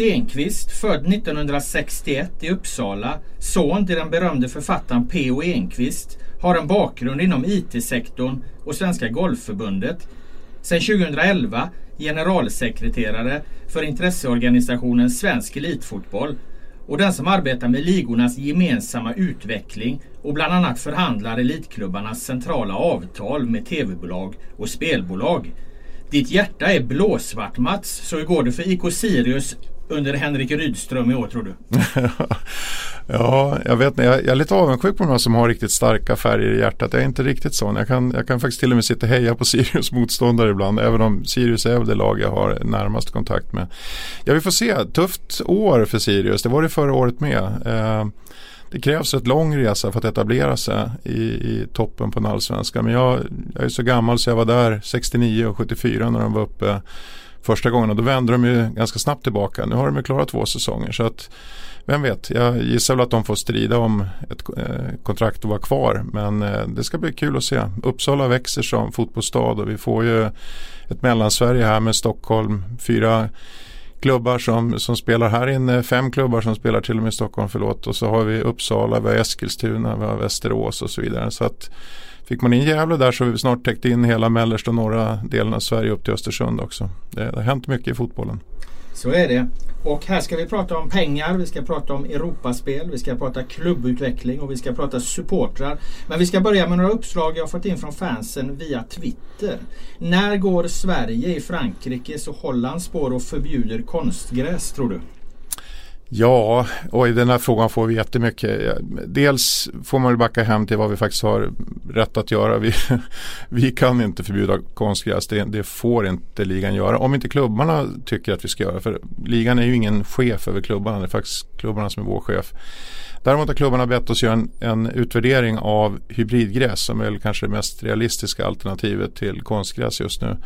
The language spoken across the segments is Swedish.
Mats Enqvist, född 1961 i Uppsala, son till den berömde författaren P.O. Enqvist, har en bakgrund inom IT-sektorn och Svenska Golfförbundet. Sedan 2011 generalsekreterare för intresseorganisationen Svensk Elitfotboll och den som arbetar med ligornas gemensamma utveckling och bland annat förhandlar elitklubbarnas centrala avtal med tv-bolag och spelbolag. Ditt hjärta är blåsvart Mats, så hur går det för IK Sirius under Henrik Rydström i år tror du? ja, jag vet inte. Jag, jag, är lite avundsjuk på några som har riktigt starka färger i hjärtat. Jag är inte riktigt sån. Jag kan, jag kan faktiskt till och med sitta och heja på Sirius motståndare ibland. Även om Sirius är det lag jag har närmast kontakt med. Ja, vi får se. Tufft år för Sirius. Det var det förra året med. Eh, det krävs ett lång resa för att etablera sig i, i toppen på en allsvenska. Men jag, jag är så gammal så jag var där 69 och 74 när de var uppe första gången och då vände de ju ganska snabbt tillbaka. Nu har de ju klarat två säsonger så att vem vet, jag gissar väl att de får strida om ett eh, kontrakt och vara kvar. Men eh, det ska bli kul att se. Uppsala växer som fotbollsstad och vi får ju ett mellansverige här med Stockholm, fyra klubbar som, som spelar här inne, fem klubbar som spelar till och med i Stockholm, förlåt. Och så har vi Uppsala, vi har Eskilstuna, vi har Västerås och så vidare. Så att Fick man in Gävle där så har vi snart täckt in hela mellersta och norra delen av Sverige upp till Östersund också. Det, det har hänt mycket i fotbollen. Så är det. Och här ska vi prata om pengar, vi ska prata om Europaspel, vi ska prata klubbutveckling och vi ska prata supportrar. Men vi ska börja med några uppslag jag fått in från fansen via Twitter. När går Sverige i Frankrikes och Hollands spår och förbjuder konstgräs tror du? Ja, och i den här frågan får vi jättemycket. Dels får man backa hem till vad vi faktiskt har rätt att göra. Vi, vi kan inte förbjuda konstgräs, det, det, får inte ligan göra. Om inte klubbarna tycker att vi ska göra För ligan är ju ingen chef över klubbarna, det är faktiskt klubbarna som är vår chef. Däremot har klubbarna bett oss göra en, en utvärdering av hybridgräs som är väl kanske det mest realistiska alternativet till konstgräs just nu.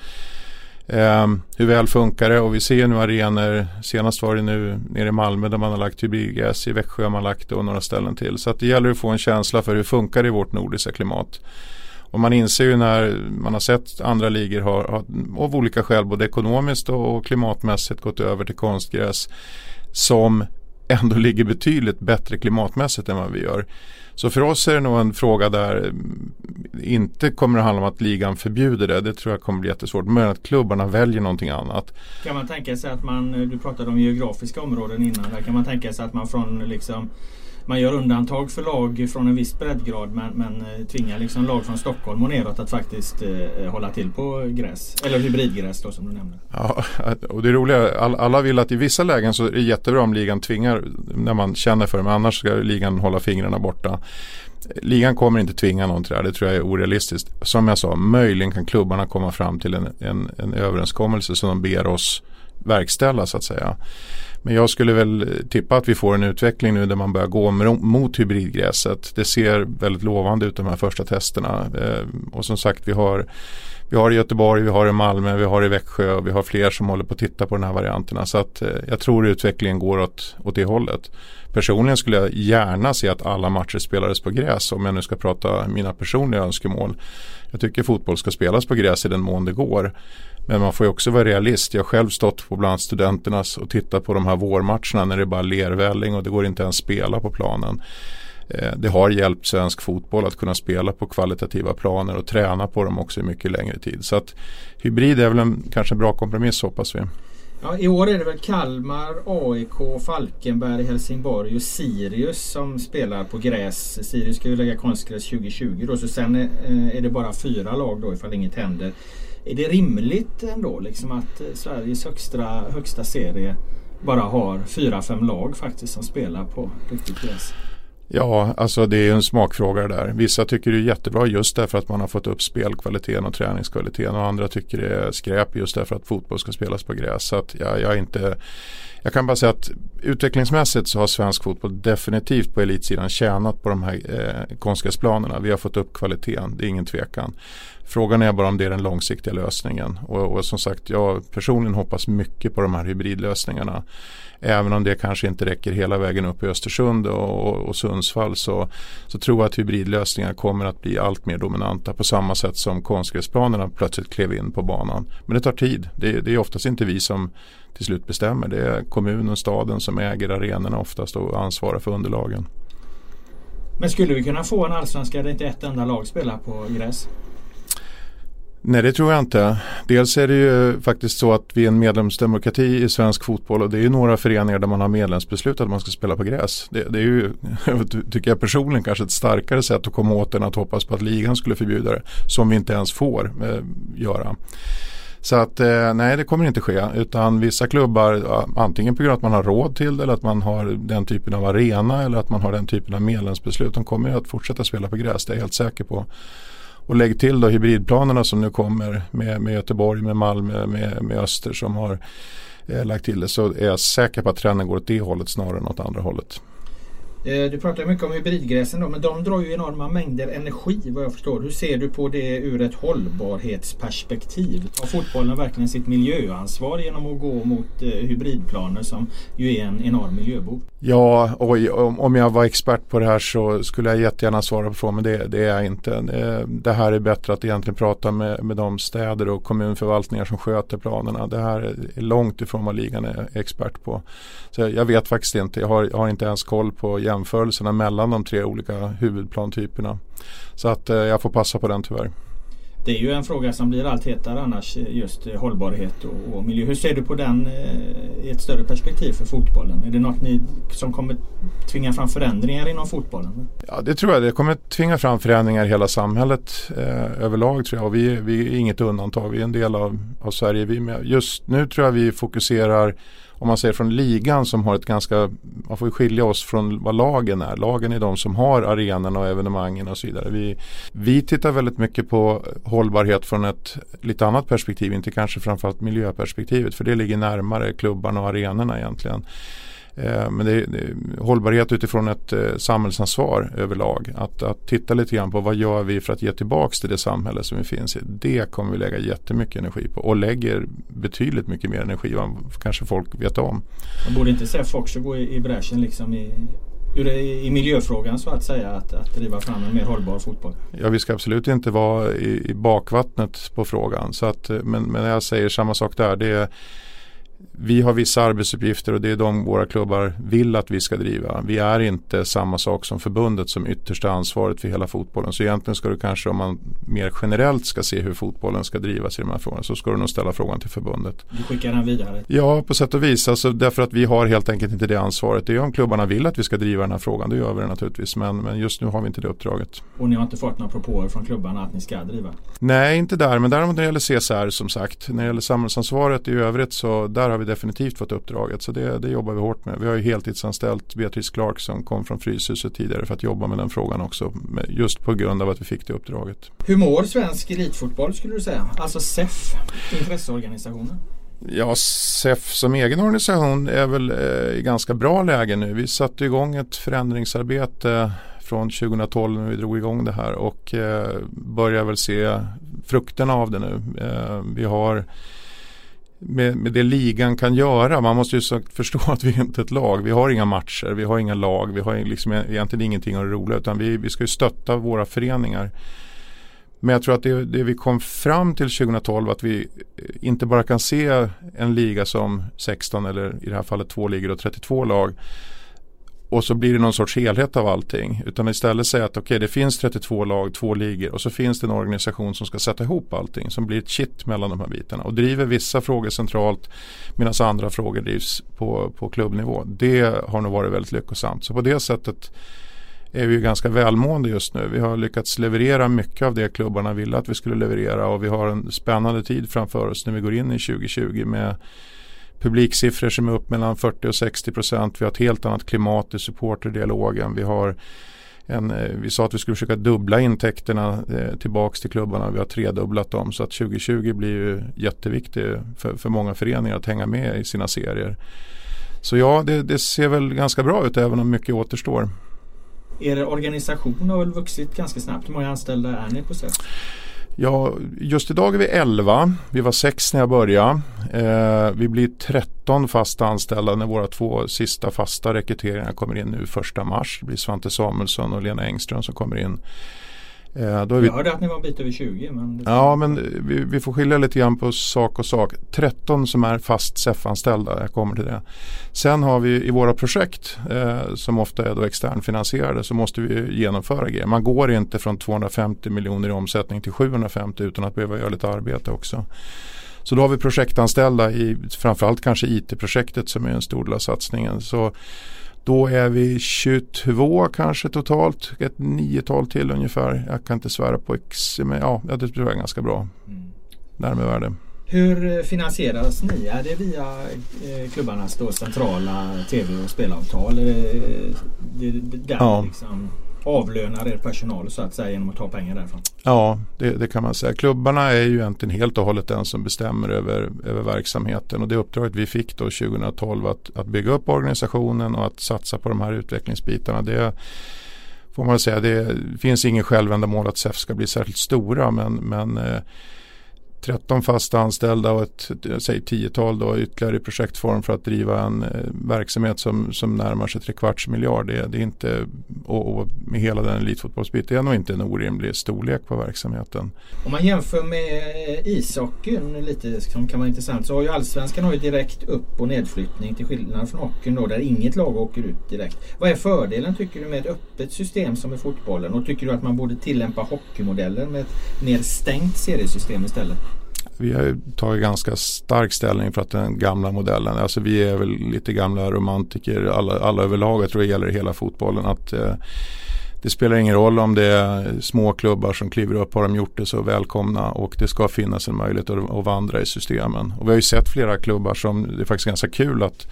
Eh, hur väl funkar det? Och vi ser nu arenor, senast var det nu nere i Malmö där man har lagt hybridgräs, i Växjö har man lagt det och några ställen till. Så att det gäller att få en känsla för hur funkar det i vårt nordiska klimat. Och man inser ju när man har sett andra ligor har, har av olika skäl både ekonomiskt och klimatmässigt gått över till konstgräs som ändå ligger betydligt bättre klimatmässigt än vad vi gör. Så för oss är det nog en fråga där eh, inte kommer att handla om att ligan förbjuder det. Det tror jag kommer bli jättesvårt. Men att klubbarna väljer någonting annat. Kan man tänka sig att man, eh, du pratade om geografiska områden innan. Där kan man tänka sig att man från liksom man gör undantag för lag från en viss breddgrad men, men eh, tvingar liksom lag från Stockholm och neråt att faktiskt eh, hålla till på gräs. Eller hybridgräs då som du nämnde. Ja, och det roliga all, alla vill att i vissa lägen så är det jättebra om ligan tvingar när man känner för det men annars ska ligan hålla fingrarna borta. Ligan kommer inte tvinga någon till det här, det tror jag är orealistiskt. Som jag sa, möjligen kan klubbarna komma fram till en, en, en överenskommelse som de ber oss verkställa så att säga. Men jag skulle väl tippa att vi får en utveckling nu där man börjar gå mot hybridgräset. Det ser väldigt lovande ut de här första testerna. Eh, och som sagt vi har vi har i Göteborg, vi har i Malmö, vi har i Växjö och vi har fler som håller på att titta på de här varianterna. Så att eh, jag tror utvecklingen går åt, åt det hållet. Personligen skulle jag gärna se att alla matcher spelades på gräs om jag nu ska prata mina personliga önskemål. Jag tycker fotboll ska spelas på gräs i den mån det går. Men man får ju också vara realist. Jag har själv stått på bland studenternas och tittat på de här vårmatcherna när det är bara lervälling och det går inte ens spela på planen. Eh, det har hjälpt svensk fotboll att kunna spela på kvalitativa planer och träna på dem också i mycket längre tid. Så att hybrid är väl en kanske bra kompromiss hoppas vi. Ja, I år är det väl Kalmar, AIK, Falkenberg, Helsingborg och Sirius som spelar på gräs. Sirius ska ju lägga konstgräs 2020 då så sen eh, är det bara fyra lag då ifall inget händer. Är det rimligt ändå liksom att eh, Sveriges högsta, högsta serie bara har fyra, fem lag faktiskt som spelar på riktigt gräs? Ja, alltså det är en smakfråga där. Vissa tycker det är jättebra just därför att man har fått upp spelkvaliteten och träningskvaliteten och andra tycker det är skräp just därför att fotboll ska spelas på gräs. Så att jag, jag, inte, jag kan bara säga att utvecklingsmässigt så har svensk fotboll definitivt på elitsidan tjänat på de här eh, konstgräsplanerna. Vi har fått upp kvaliteten, det är ingen tvekan. Frågan är bara om det är den långsiktiga lösningen. Och, och, som sagt, jag personligen hoppas mycket på de här hybridlösningarna. Även om det kanske inte räcker hela vägen upp i Östersund och, och, och Sundsvall så, så tror jag att hybridlösningar kommer att bli allt mer dominanta på samma sätt som konstgräsplanerna plötsligt klev in på banan. Men det tar tid. Det, det är oftast inte vi som till slut bestämmer. Det är kommunen, staden som äger arenorna oftast och ansvarar för underlagen. Men skulle vi kunna få en allsvenska där inte ett enda lag spelar på gräs? Nej det tror jag inte. Dels är det ju faktiskt så att vi är en medlemsdemokrati i svensk fotboll och det är ju några föreningar där man har medlemsbeslut att man ska spela på gräs. Det, det är ju, tycker jag personligen, kanske ett starkare sätt att komma åt än att hoppas på att ligan skulle förbjuda det. Som vi inte ens får eh, göra. Så att eh, nej det kommer inte ske utan vissa klubbar antingen på grund av att man har råd till det eller att man har den typen av arena eller att man har den typen av medlemsbeslut. De kommer att fortsätta spela på gräs, det är jag helt säker på. Och lägg till då hybridplanerna som nu kommer med, med Göteborg, med Malmö, med, med Öster som har eh, lagt till det så är jag säker på att trenden går åt det hållet snarare än åt andra hållet. Eh, du pratar mycket om hybridgräsen då, men de drar ju enorma mängder energi vad jag förstår. Hur ser du på det ur ett hållbarhetsperspektiv? Tar fotbollen verkligen sitt miljöansvar genom att gå mot eh, hybridplaner som ju är en enorm miljöbov? Ja, oj, om jag var expert på det här så skulle jag jättegärna svara på frågan, men det, det, är jag inte. Eh, det här är bättre att egentligen prata med, med de städer och kommunförvaltningar som sköter planerna. Det här är långt ifrån vad ligan är expert på. Så jag vet faktiskt inte, jag har, jag har inte ens koll på jämförelserna mellan de tre olika huvudplantyperna. Så att eh, jag får passa på den tyvärr. Det är ju en fråga som blir allt hetare annars, eh, just eh, hållbarhet och, och, miljö. Hur ser du på den eh, i ett större perspektiv för fotbollen? Är det något ni, som kommer tvinga fram förändringar inom fotbollen? Ja, det tror jag. Det kommer tvinga fram förändringar i hela samhället eh, överlag tror jag. Och vi, vi är inget undantag. Vi är en del av, av Sverige. Vi med. Just nu tror jag vi fokuserar om man säger från ligan som har ett ganska, man får skilja oss från vad lagen är. Lagen är de som har arenorna och evenemangen och så vidare. Vi, vi tittar väldigt mycket på hållbarhet från ett lite annat perspektiv, inte kanske framförallt miljöperspektivet för det ligger närmare klubbarna och arenorna egentligen. Eh, men det är, det är hållbarhet utifrån ett eh, samhällsansvar överlag. Att, att titta lite grann på vad gör vi för att ge tillbaka till det samhälle som vi finns i. Det kommer vi lägga jättemycket energi på och lägger betydligt mycket mer energi än kanske folk vet om. Man borde inte SEF också gå i, i bräschen liksom i i miljöfrågan så att säga att, att driva fram en mer hållbar fotboll? Ja vi ska absolut inte vara i, i bakvattnet på frågan. Så att, men, men jag säger samma sak där. Det är, vi har vissa arbetsuppgifter och det är de våra klubbar vill att vi ska driva. Vi är inte samma sak som förbundet som yttersta ansvaret för hela fotbollen. Så egentligen ska du kanske om man mer generellt ska se hur fotbollen ska drivas i de här frågorna så ska du nog ställa frågan till förbundet. Du skickar den vidare? Ja, på sätt och vis. Alltså, därför att vi har helt enkelt inte det ansvaret. Det är om klubbarna vill att vi ska driva den här frågan, då gör vi det naturligtvis. Men, men just nu har vi inte det uppdraget. Och ni har inte fått några propåer från klubbarna att ni ska driva? Nej, inte där. Men däremot när det gäller CSR som sagt. När det gäller samhällsansvaret i övrigt så där har vi definitivt fått uppdraget. Så det, det jobbar vi hårt med. Vi har ju heltidsanställt Beatrice Clark som kom från Fryshuset tidigare för att jobba med den frågan också. Just på grund av att vi fick det uppdraget. Hur mår svensk elitfotboll skulle du säga? Alltså SEF, intresseorganisationen? Ja, SEF som egen organisation är väl eh, i ganska bra läge nu. Vi satte igång ett förändringsarbete från 2012 när vi drog igång det här och eh, börjar väl se frukterna av det nu. Eh, vi har med, med det ligan kan göra. Man måste ju förstå att vi är inte är ett lag. Vi har inga matcher, vi har inga lag, vi har liksom e- egentligen ingenting av det roliga utan vi, vi ska ju stötta våra föreningar. Men jag tror att det, det, vi kom fram till 2012 att vi eh, inte bara kan se en liga som 16 eller i det här fallet två ligor och 32 lag och så blir det någon sorts helhet av allting. Utan istället säga att okej okay, det finns 32 lag, två ligor och så finns det en organisation som ska sätta ihop allting. Som blir ett kitt mellan de här bitarna. Och driver vissa frågor centralt medan andra frågor drivs på, på klubbnivå. Det har nog varit väldigt lyckosamt. Så på det sättet är vi ganska välmående just nu. Vi har lyckats leverera mycket av det klubbarna ville att vi skulle leverera och vi har en spännande tid framför oss när vi går in i 2020 med publiksiffror som är upp mellan 40 och 60 procent. Vi har ett helt annat klimat i supporterdialogen. Vi har en, eh, vi sa att vi skulle försöka dubbla intäkterna eh, tillbaks till klubbarna. Vi har tredubblat dem så att 2020 blir ju jätteviktigt för, för många föreningar att hänga med i sina serier. Så ja, det, det ser väl ganska bra ut även om mycket återstår. Er organisation har väl vuxit ganska snabbt. Hur många anställda är ni på SEF? Ja, just idag är vi 11. Vi var 6 när jag började. Eh, vi blir 13 fasta anställda när våra två sista fasta rekryteringar kommer in nu första mars. Det blir Svante Samuelsson och Lena Engström som kommer in Eh, då är vi... Jag hörde att ni var en bit över 20. Men Ja men vi, vi, får skilja lite grann på sak och sak. 13 som är fast SEF-anställda, jag kommer till det. Sen har vi i våra projekt eh, som ofta är då externfinansierade så måste vi genomföra grejer. Man går inte från 250 miljoner i omsättning till 750 utan att behöva göra lite arbete också. Så då har vi projektanställda i framförallt kanske IT-projektet som är en stor del av satsningen. Så då är vi 22 kanske totalt, ett niotal till ungefär. Jag kan inte svära på ex, men ja, det tror jag är ganska bra. Mm. Närmare värde. Hur finansieras ni? Är det via eh, klubbarnas då centrala tv och spelavtal? Det, det, där ja. liksom avlönar er personal så att säga genom att ta pengar därifrån? Ja, det, det, kan man säga. Klubbarna är ju egentligen helt och hållet den som bestämmer över, över verksamheten och det uppdraget vi fick då 2012 att, att bygga upp organisationen och att satsa på de här utvecklingsbitarna. Det får man säga, det finns ingen självändamål att SEF ska bli särskilt stora men, men eh, 13 fasta anställda och ett säg, tiotal då ytterligare i projektform för att driva en eh, verksamhet som, som närmar sig tre kvarts miljard. Det, det är inte, och, och, med hela den elitfotbollsbiten, det är nog inte en orimlig storlek på verksamheten. Om man jämför med eh, ishockeyn lite som kan vara intressant så har ju allsvenskan har ju direkt upp och nedflyttning till skillnad från hockeyn då där inget lag åker ut direkt. Vad är fördelen tycker du med ett öppet system som i fotbollen och tycker du att man borde tillämpa hockeymodellen med ett mer stängt seriesystem istället? Vi har tagit ganska stark ställning för att den gamla modellen, alltså vi är väl lite gamla romantiker alla, alla överlag, jag tror det gäller hela fotbollen. att eh, det spelar ingen roll om det är små klubbar som kliver upp, har de gjort det så välkomna och det ska finnas en möjlighet att, att vandra i systemen. Och vi har ju sett flera klubbar som det är faktiskt ganska kul att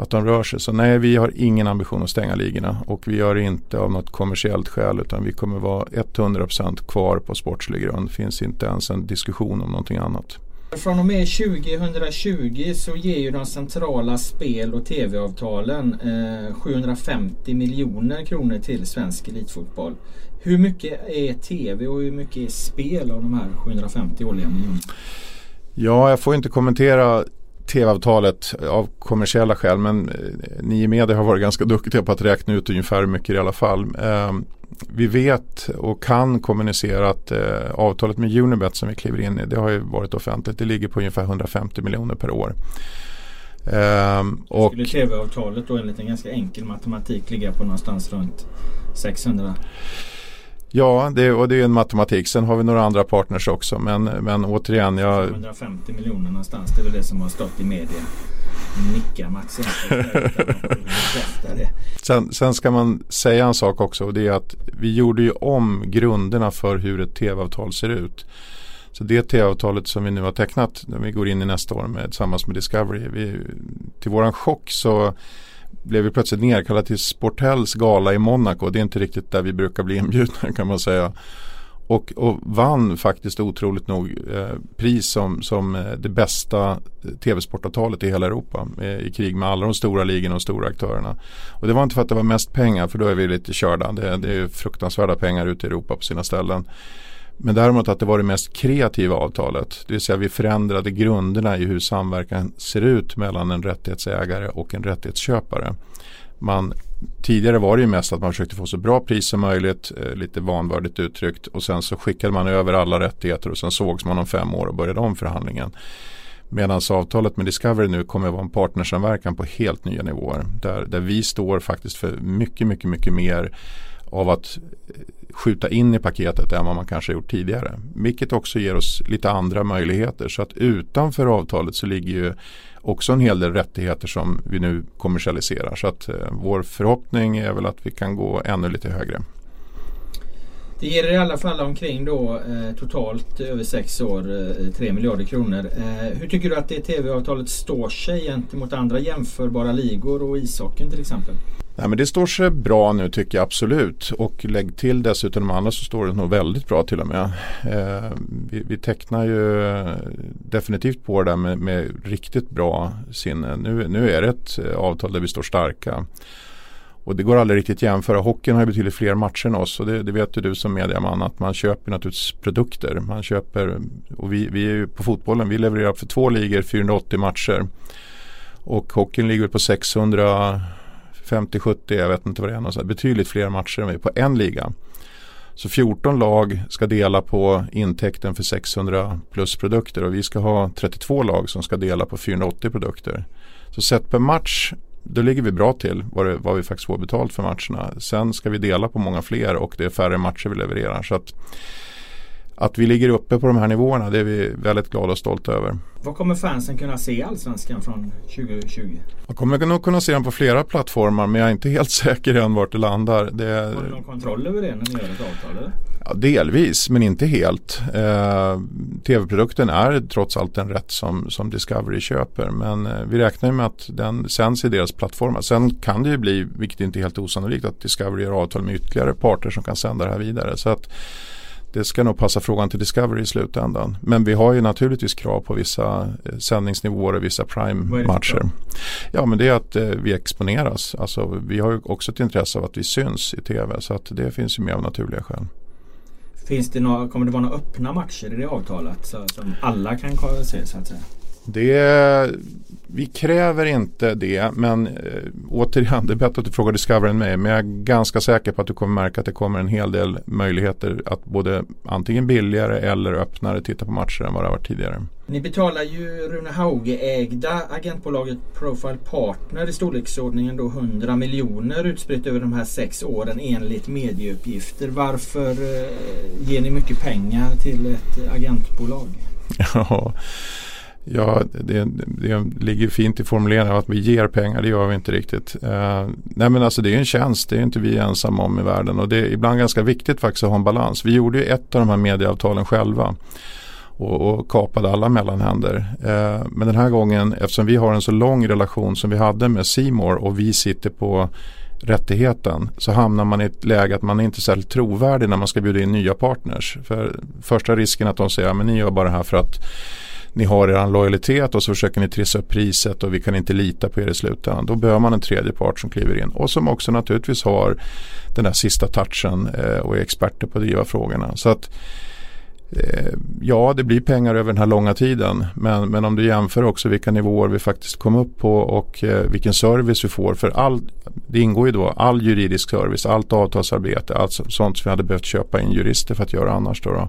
att de rör sig. Så nej, vi har ingen ambition att stänga ligorna och vi gör det inte av något kommersiellt skäl utan vi kommer vara 100% kvar på sportslig grund. Det finns inte ens en diskussion om någonting annat. Från och med 2020 så ger ju de centrala spel och tv-avtalen eh, 750 miljoner kronor till svensk elitfotboll. Hur mycket är tv och hur mycket är spel av de här 750 årliga miljonerna? Ja, jag får inte kommentera tv-avtalet av kommersiella skäl men eh, ni i media har varit ganska duktiga på att räkna ut ungefär hur mycket i alla fall. Eh, vi vet och kan kommunicera att eh, avtalet med Unibet som vi kliver in i det har ju varit offentligt. Det ligger på ungefär 150 miljoner per år. Ehm, och Skulle tv-avtalet då enligt en ganska enkel matematik ligga på någonstans runt 600? Ja, det, och det är en matematik. Sen har vi några andra partners också. Men, men återigen. Jag... 150 miljoner någonstans. Det är väl det som har stått i media. Nickar Mats sen, sen ska man säga en sak också. Och det är att vi gjorde ju om grunderna för hur ett tv-avtal ser ut. Så det tv-avtalet som vi nu har tecknat när vi går in i nästa år med, tillsammans med Discovery. Vi, till våran chock så blev vi plötsligt nedkallade till Sportells gala i Monaco. Det är inte riktigt där vi brukar bli inbjudna kan man säga. Och, och vann faktiskt otroligt nog eh, pris som, som eh, det bästa eh, tv-sportavtalet i hela Europa. Eh, I krig med alla de stora ligorna och stora aktörerna. Och det var inte för att det var mest pengar för då är vi lite körda. Det, det är fruktansvärda pengar ute i Europa på sina ställen. Men däremot att det var det mest kreativa avtalet. Det vill säga vi förändrade grunderna i hur samverkan ser ut mellan en rättighetsägare och en rättighetsköpare. Man, tidigare var det ju mest att man försökte få så bra pris som möjligt, eh, lite vanvördigt uttryckt och sen så skickade man över alla rättigheter och sen sågs man om fem år och började om förhandlingen. Medan avtalet med Discovery nu kommer att vara en partnersamverkan på helt nya nivåer. Där, där vi står faktiskt för mycket, mycket, mycket mer av att eh, skjuta in i paketet än vad man kanske gjort tidigare. Vilket också ger oss lite andra möjligheter. Så att utanför avtalet så ligger ju också en hel del rättigheter som vi nu kommersialiserar. Så att eh, vår förhoppning är väl att vi kan gå ännu lite högre. Det ger i alla fall omkring då eh, totalt över sex år eh, 3 miljarder kronor. Eh, hur tycker du att det tv-avtalet står sig gentemot andra jämförbara ligor och ishockeyn till exempel? Nej, men det står sig bra nu tycker jag absolut. Och lägg till dessutom de andra så står det nog väldigt bra till och med. Eh, vi, vi tecknar ju definitivt på det där med, med riktigt bra sinne. Nu, nu är det ett eh, avtal där vi står starka. Och det går aldrig riktigt jämföra. Hockeyn har ju betydligt fler matcher än oss och det, det vet ju du som mediaman att man köper naturligtvis produkter. Man köper, och vi, vi är ju på fotbollen, vi levererar för två ligor 480 matcher. Och hockeyn ligger på 600 50-70, jag vet inte vad det är, något betydligt fler matcher än vi på en liga. Så 14 lag ska dela på intäkten för 600 plus produkter och vi ska ha 32 lag som ska dela på 480 produkter. Så sett per match då ligger vi bra till vad, det, vad vi faktiskt får betalt för matcherna. Sen ska vi dela på många fler och det är färre matcher vi levererar. Så att, att vi ligger uppe på de här nivåerna det är vi väldigt glada och stolta över. Vad kommer fansen kunna se Allsvenskan från 2020? Man kommer nog kunna se den på flera plattformar men jag är inte helt säker än vart det landar. Det... Har du någon kontroll över det när ni gör ett avtal? Eller? Ja, delvis men inte helt. Eh, Tv-produkten är trots allt den rätt som, som Discovery köper men eh, vi räknar med att den sänds i deras plattformar. Sen kan det ju bli, vilket inte är helt osannolikt, att Discovery gör avtal med ytterligare parter som kan sända det här vidare. Så att det ska nog passa frågan till Discovery i slutändan. Men vi har ju naturligtvis krav på vissa eh, sändningsnivåer och vissa prime-matcher. Ja men det är att eh, vi exponeras. Alltså, vi har ju också ett intresse av att vi syns i tv så att det finns ju med av naturliga skäl. Finns det några, kommer det vara några öppna matcher i det avtalet så, som alla kan se så att säga? Det, vi kräver inte det men äh, återigen det är bättre att du frågar Discover än mig men jag är ganska säker på att du kommer märka att det kommer en hel del möjligheter att både antingen billigare eller öppnare titta på matcher än vad det har varit tidigare. Ni betalar ju Rune Hauge-ägda agentbolaget Profile Partner i storleksordningen då 100 miljoner utspritt över de här sex åren enligt medieuppgifter. Varför eh, ger ni mycket pengar till ett agentbolag? Ja, Ja, det, det, ligger fint i formuleringen att vi ger pengar, det gör vi inte riktigt. Eh, nej men alltså det är en tjänst, det är inte vi ensamma om i världen och det är ibland ganska viktigt faktiskt att ha en balans. Vi gjorde ju ett av de här medieavtalen själva och, och kapade alla mellanhänder. Eh, men den här gången, eftersom vi har en så lång relation som vi hade med Simor och vi sitter på rättigheten så hamnar man i ett läge att man är inte särskilt trovärdig när man ska bjuda in nya partners. För första risken att de säger att ni gör bara det här för att ni har er lojalitet och så försöker ni trissa upp priset och vi kan inte lita på er i slutändan. Då behöver man en tredje part som kliver in och som också naturligtvis har den där sista touchen eh, och är experter på att driva frågorna. Så att eh, Ja, det blir pengar över den här långa tiden. Men, men om du jämför också vilka nivåer vi faktiskt kom upp på och eh, vilken service vi får. För all, det ingår ju då all juridisk service, allt avtalsarbete, allt sånt som vi hade behövt köpa in jurister för att göra annars. Då, då.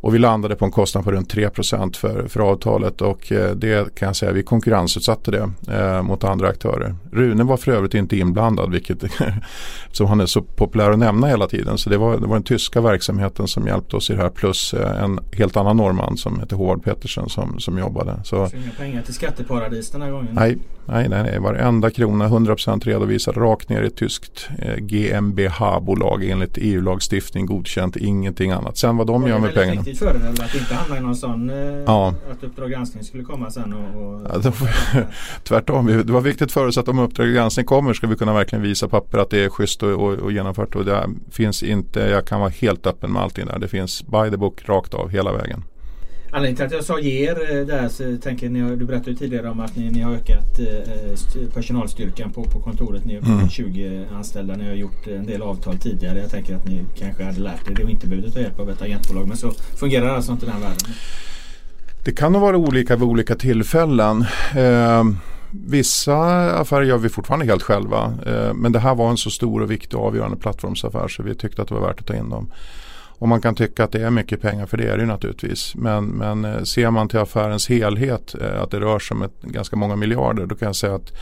Och vi landade på en kostnad på runt 3 för, för avtalet och eh, det kan jag säga, vi konkurrensutsatte det eh, mot andra aktörer. Rune var för övrigt inte inblandad vilket som han är så populär att nämna hela tiden. Så det var, det var den tyska verksamheten som hjälpte oss i det här plus eh, en helt annan norrman som heter Håvard Pettersen som, som jobbade. Så, så inga pengar till skatteparadis den här gången? Nej, nej, nej, nej. varenda krona 100% redovisad rakt ner i ett tyskt eh, GmbH-bolag enligt EU-lagstiftning godkänt, ingenting annat. Sen vad de gör med pengarna viktigt för er att inte hamna i någon sån eh, ja. att Uppdrag granskning skulle komma sen och, och ja, Tvärtom, det var viktigt för oss att om Uppdrag granskning kommer ska vi kunna verkligen visa papper att det är schysst och, och, och genomfört och det finns inte, jag kan vara helt öppen med allting där. Det finns by the book rakt av hela vägen. Anledningen till att jag sa ger eh, där så tänker ni, du berättade tidigare om att ni, ni har ökat eh, personalstyrkan på, på kontoret. Ni har mm. 20 anställda. Ni har gjort en del avtal tidigare. Jag tänker att ni kanske hade lärt er det och inte behövde ta hjälp av ett agentbolag. Men så fungerar alltså inte den världen. Det kan nog vara olika vid olika tillfällen. Eh, vissa affärer gör vi fortfarande helt själva. Eh, men det här var en så stor och viktig och avgörande plattformsaffär så vi tyckte att det var värt att ta in dem. Och man kan tycka att det är mycket pengar för det är det ju naturligtvis. Men, men eh, ser man till affärens helhet eh, att det rör sig om ett, ganska många miljarder då kan jag säga att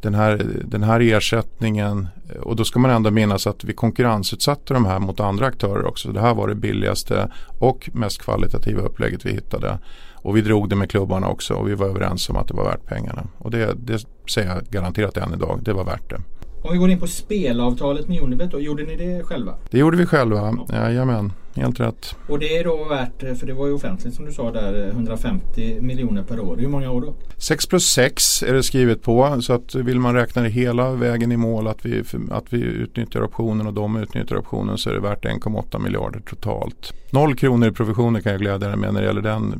den här, den här ersättningen eh, och då ska man ändå minnas att vi konkurrensutsatte de här mot andra aktörer också. Det här var det billigaste och mest kvalitativa upplägget vi hittade. Och vi drog det med klubbarna också och vi var överens om att det var värt pengarna. Och det, det säger jag garanterat än idag, det var värt det. Om vi går in på spelavtalet med Unibet då, gjorde ni det själva? Det gjorde vi själva, ja. jajamän. Helt rätt. Och det är då värt, för det var ju offentligt som du sa där, 150 miljoner per år. Hur många år då? 6 plus 6 är det skrivet på. Så att vill man räkna det hela vägen i mål att vi, att vi utnyttjar optionen och de utnyttjar optionen så är det värt 1,8 miljarder totalt. Noll kronor i provisioner kan jag glädja dig med när det gäller den.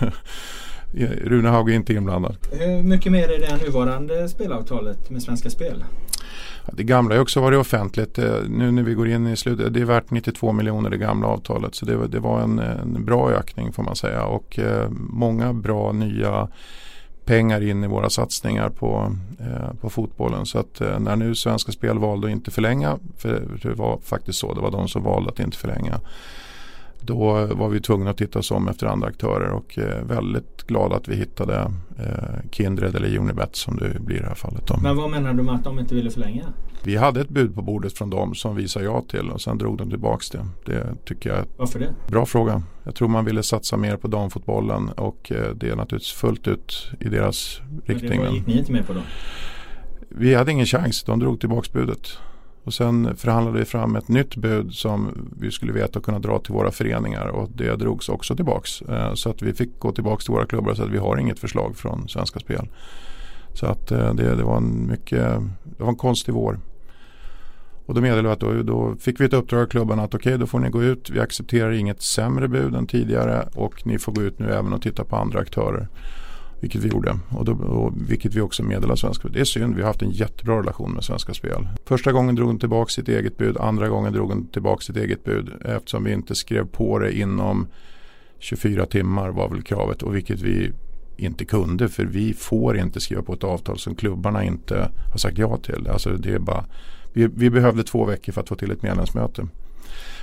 Rune Haug är inte inblandad. Hur mycket mer är det nuvarande spelavtalet med Svenska Spel? Det gamla har också varit offentligt. Eh, nu när vi går in i slutet, det är värt 92 miljoner det gamla avtalet. Så det, det var en, en, bra ökning får man säga. Och eh, många bra nya pengar in i våra satsningar på, eh, på fotbollen. Så att eh, när nu Svenska Spel valde att inte förlänga, för det var faktiskt så, det var de som valde att inte förlänga. Då var vi tvungna att titta oss om efter andra aktörer och eh, väldigt glada att vi hittade eh, Kindred eller Unibet som det blir i det här fallet. Då. Men vad menar du med att de inte ville förlänga? Vi hade ett bud på bordet från dem som vi sa ja till och sen drog de tillbaka det. Det tycker jag Varför det? Bra fråga. Jag tror man ville satsa mer på damfotbollen och eh, det är naturligtvis fullt ut i deras riktning. Men det gick ni inte med på då? Vi hade ingen chans. De drog tillbaka budet. Och sen förhandlade vi fram ett nytt bud som vi skulle veta och kunna dra till våra föreningar och det drogs också tillbaks. Eh, så att vi fick gå tillbaks till våra klubbar och säga att vi har inget förslag från Svenska Spel. Så att eh, det, det var en mycket, det var en konstig vår. Och då meddelade vi att då, då fick vi ett uppdrag av klubbarna att okej okay, då får ni gå ut. Vi accepterar inget sämre bud än tidigare och ni får gå ut nu även och titta på andra aktörer. Vilket vi gjorde och, då, och vilket vi också meddelade Svenska Spel. Det är synd, vi har haft en jättebra relation med Svenska Spel. Första gången drog de tillbaka sitt eget bud, andra gången drog de tillbaka sitt eget bud eftersom vi inte skrev på det inom 24 timmar var väl kravet och vilket vi inte kunde för vi får inte skriva på ett avtal som klubbarna inte har sagt ja till. Alltså det är bara, vi, vi behövde två veckor för att få till ett medlemsmöte.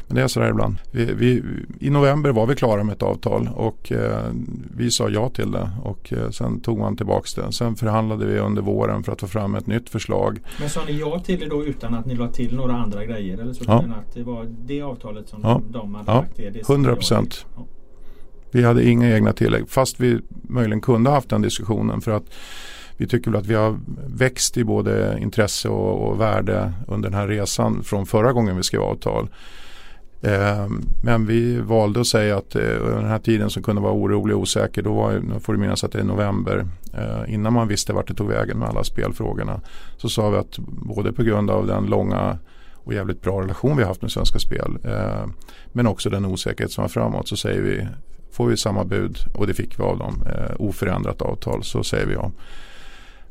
Men det är sådär ibland. Vi, vi, I november var vi klara med ett avtal och eh, vi sa ja till det och eh, sen tog man tillbaka det. Sen förhandlade vi under våren för att få fram ett nytt förslag. Men sa ni ja till det då utan att ni la till några andra grejer? Eller så ja. att det var det avtalet som ja. de hade ja. lagt till? 100 procent. Vi hade inga egna tillägg fast vi möjligen kunde haft den diskussionen för att vi tycker väl att vi har växt i både intresse och, och värde under den här resan från förra gången vi skrev avtal. Ehm, men vi valde att säga att eh, den här tiden som kunde vara orolig och osäker, då var, nu får du minnas att det är november, ehm, innan man visste vart det tog vägen med alla spelfrågorna, så sa vi att både på grund av den långa och jävligt bra relation vi haft med Svenska Spel, ehm, men också den osäkerhet som var framåt, så säger vi, får vi samma bud och det fick vi av dem, eh, oförändrat avtal, så säger vi ja.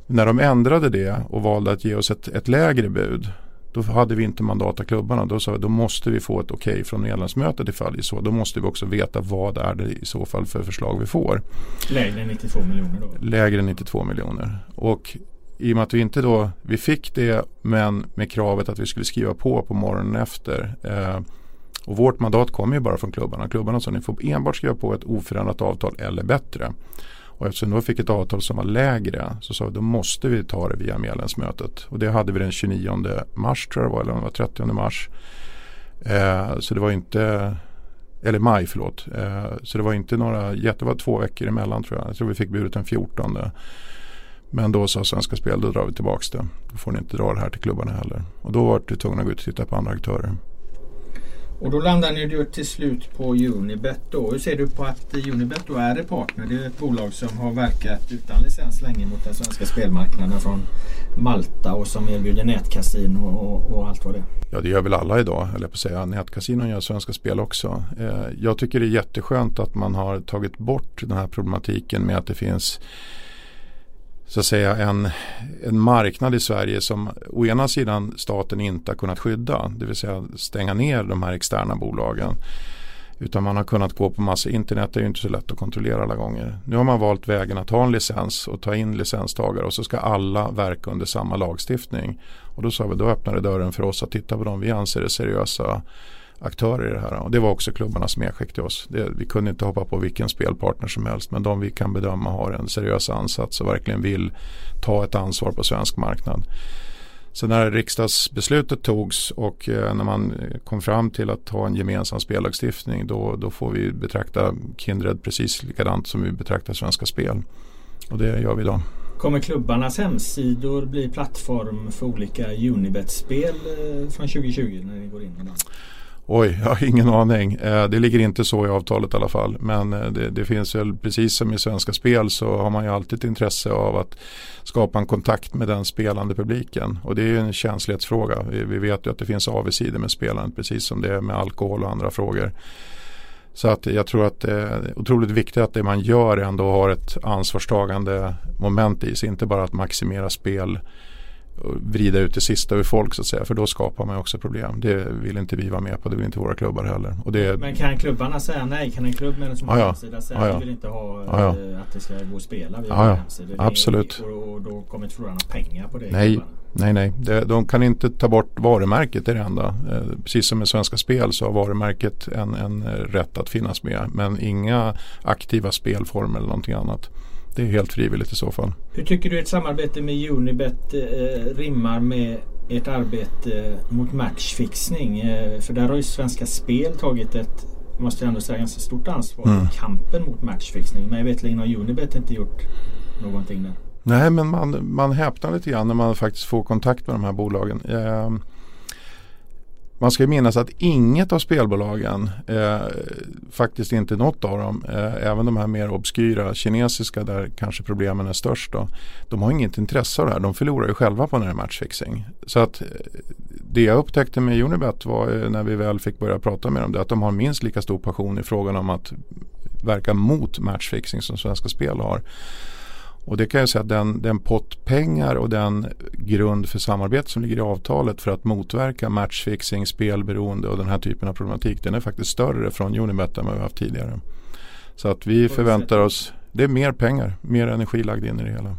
När de ändrade det och valde att ge oss ett, ett lägre bud då hade vi inte mandat av klubbarna. Då sa vi då måste vi få ett okej okay från medlemsmötet ifall det är så. Då måste vi också veta vad är det i så fall för förslag vi får. Lägre än 92 miljoner då? Lägre än 92 miljoner. Och i och med att vi inte då, vi fick det men med kravet att vi skulle skriva på på morgonen efter. Eh, och vårt mandat kommer ju bara från klubbarna. Klubbarna sa ni får enbart skriva på ett oförändrat avtal eller bättre. Och eftersom vi då fick ett avtal som var lägre så sa vi då måste vi ta det via medlemsmötet. Och det hade vi den 29 mars tror jag det var, eller det var 30 mars. Eh, så det var inte, eller maj förlåt. Eh, så det var inte några, det var två veckor emellan tror jag. Jag tror vi fick budet den 14. Men då sa Svenska Spel, då drar vi tillbaka det. Då får ni inte dra det här till klubbarna heller. Och då var vi tvungna att gå ut och titta på andra aktörer. Och då landar ni ju till slut på Unibet då. Hur ser du på att Unibet då är ett partner? Det är ett bolag som har verkat utan licens länge mot den svenska spelmarknaden från Malta och som erbjuder nätkasino och, och allt vad det är. Ja det gör väl alla idag, eller på att säga. Nätkasinon gör Svenska Spel också. Eh, jag tycker det är jätteskönt att man har tagit bort den här problematiken med att det finns så att säga en, en marknad i Sverige som å ena sidan staten inte har kunnat skydda, det vill säga stänga ner de här externa bolagen. Utan man har kunnat gå på massa, internet är ju inte så lätt att kontrollera alla gånger. Nu har man valt vägen att ha en licens och ta in licenstagare och så ska alla verka under samma lagstiftning. Och då sa vi, då öppnar det dörren för oss att titta på de vi anser är seriösa aktörer i det här. Och det var också klubbarnas medskick till oss. Det, vi kunde inte hoppa på vilken spelpartner som helst men de vi kan bedöma har en seriös ansats och verkligen vill ta ett ansvar på svensk marknad. Så när riksdagsbeslutet togs och eh, när man eh, kom fram till att ha en gemensam spellagstiftning då, då får vi betrakta Kindred precis likadant som vi betraktar Svenska Spel. Och det gör vi idag. Kommer klubbarnas hemsidor bli plattform för olika Unibet-spel eh, från 2020 när ni går in? Oj, jag har ingen aning. Eh, det ligger inte så i avtalet i alla fall. Men eh, det, det, finns väl precis som i Svenska Spel så har man ju alltid ett intresse av att skapa en kontakt med den spelande publiken. Och det är ju en känslighetsfråga. Vi, vi vet ju att det finns avigsidor med spelandet precis som det är med alkohol och andra frågor. Så att jag tror att det är otroligt viktigt att det man gör ändå har ett ansvarstagande moment i sig. Inte bara att maximera spel vrida ut det sista ur folk så att säga. För då skapar man också problem. Det vill inte vi vara med på. Det vill inte våra klubbar heller. Och det, Men kan klubbarna säga nej? Kan en klubb med en som har ja, hemsida säga att ja. vi vill inte ha ja, ja. Eh, att det ska gå att spela via ja, hemsida? Absolut. Och, och då kommer inte förlora pengar på det? Nej, klubbarna. nej, nej. Det, de kan inte ta bort varumärket. Det är det enda. Eh, precis som med Svenska Spel så har varumärket en, en rätt att finnas med. Men inga aktiva spelformer eller någonting annat. Det är helt frivilligt i så fall. Hur tycker du ett samarbete med Unibet eh, rimmar med ert arbete mot matchfixning? Eh, för där har ju Svenska Spel tagit ett, måste jag ändå säga, ganska stort ansvar mm. i kampen mot matchfixning. Men jag vet att Unibet inte gjort någonting där. Nej, men man, man häpnar lite grann när man faktiskt får kontakt med de här bolagen. Eh, man ska minnas att inget av spelbolagen, eh, faktiskt inte något av dem, eh, även de här mer obskyra kinesiska där kanske problemen är störst då, de har inget intresse av det här. De förlorar ju själva på när det är matchfixing. Så att eh, det jag upptäckte med Unibet var eh, när vi väl fick börja prata med dem, det att de har minst lika stor passion i frågan om att verka mot matchfixing som Svenska Spel har. Och det kan jag säga att den, den pott pengar och den grund för samarbete som ligger i avtalet för att motverka matchfixing, spelberoende och den här typen av problematik den är faktiskt större från Unibet än vad vi haft tidigare. Så att vi förväntar oss, det är mer pengar, mer energi lagd in i det hela.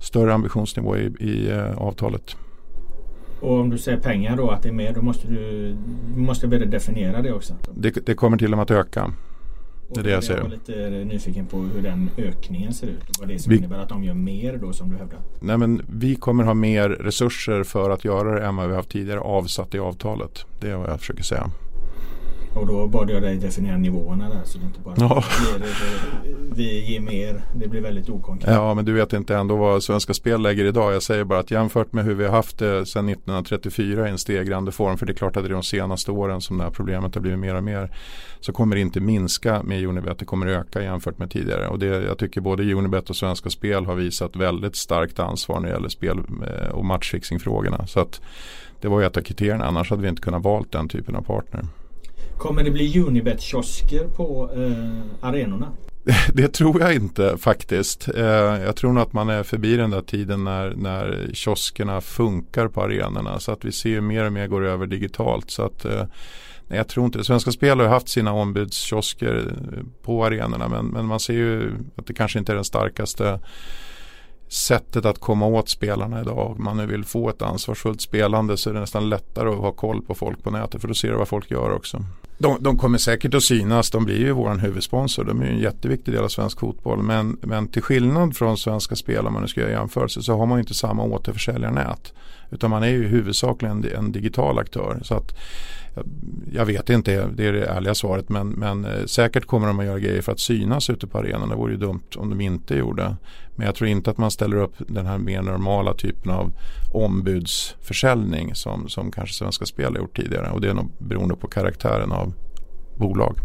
Större ambitionsnivå i, i uh, avtalet. Och om du säger pengar då, att det är mer, då måste du, du måste börja definiera det också. Det, det kommer till och med att öka. Det är det jag säger. Jag var lite nyfiken på hur den ökningen ser ut. Vad det som vi, innebär att de gör mer då som du hävdar? Nej men vi kommer ha mer resurser för att göra det än vad vi haft tidigare avsatt i avtalet. Det är vad jag försöker säga. Och då bad jag dig definiera nivåerna där så det inte bara ja. ger, vi ger mer. Det blir väldigt okonkret. Ja men du vet inte ändå vad Svenska Spel lägger idag. Jag säger bara att jämfört med hur vi har haft det sedan 1934 i en stegrande form. För det är klart att det är de senaste åren som det här problemet har blivit mer och mer. Så kommer det inte minska med Unibet. Det kommer öka jämfört med tidigare. Och det, jag tycker både Unibet och Svenska Spel har visat väldigt starkt ansvar när det gäller spel eh, och matchfixingfrågorna. Så att det var ju ett av kriterierna. Annars hade vi inte kunnat valt den typen av partner. Kommer det bli Unibet-kiosker på eh, arenorna? Det tror jag inte faktiskt. Eh, jag tror nog att man är förbi den där tiden när, när kioskerna funkar på arenorna. Så att vi ser mer och mer går över digitalt. Så att, eh, nej, jag tror inte Svenska Spel har haft sina ombudskiosker eh, på arenorna. Men, men man ser ju att det kanske inte är den starkaste sättet att komma åt spelarna idag. Om man nu vill få ett ansvarsfullt spelande så är det nästan lättare att ha koll på folk på nätet för då ser du vad folk gör också. De, de kommer säkert att synas, de blir ju vår huvudsponsor. De är ju en jätteviktig del av svensk fotboll. Men, men till skillnad från Svenska Spel om man nu ska göra jämförelse så har man ju inte samma återförsäljarnät. Utan man är ju huvudsakligen en digital aktör. Så att jag vet inte, det är det ärliga svaret. Men, men eh, säkert kommer de att göra grejer för att synas ute på arenan. Det vore ju dumt om de inte gjorde. Men jag tror inte att man ställer upp den här mer normala typen av ombudsförsäljning som, som kanske Svenska Spel har gjort tidigare. Och det är nog beroende på karaktären av bolag.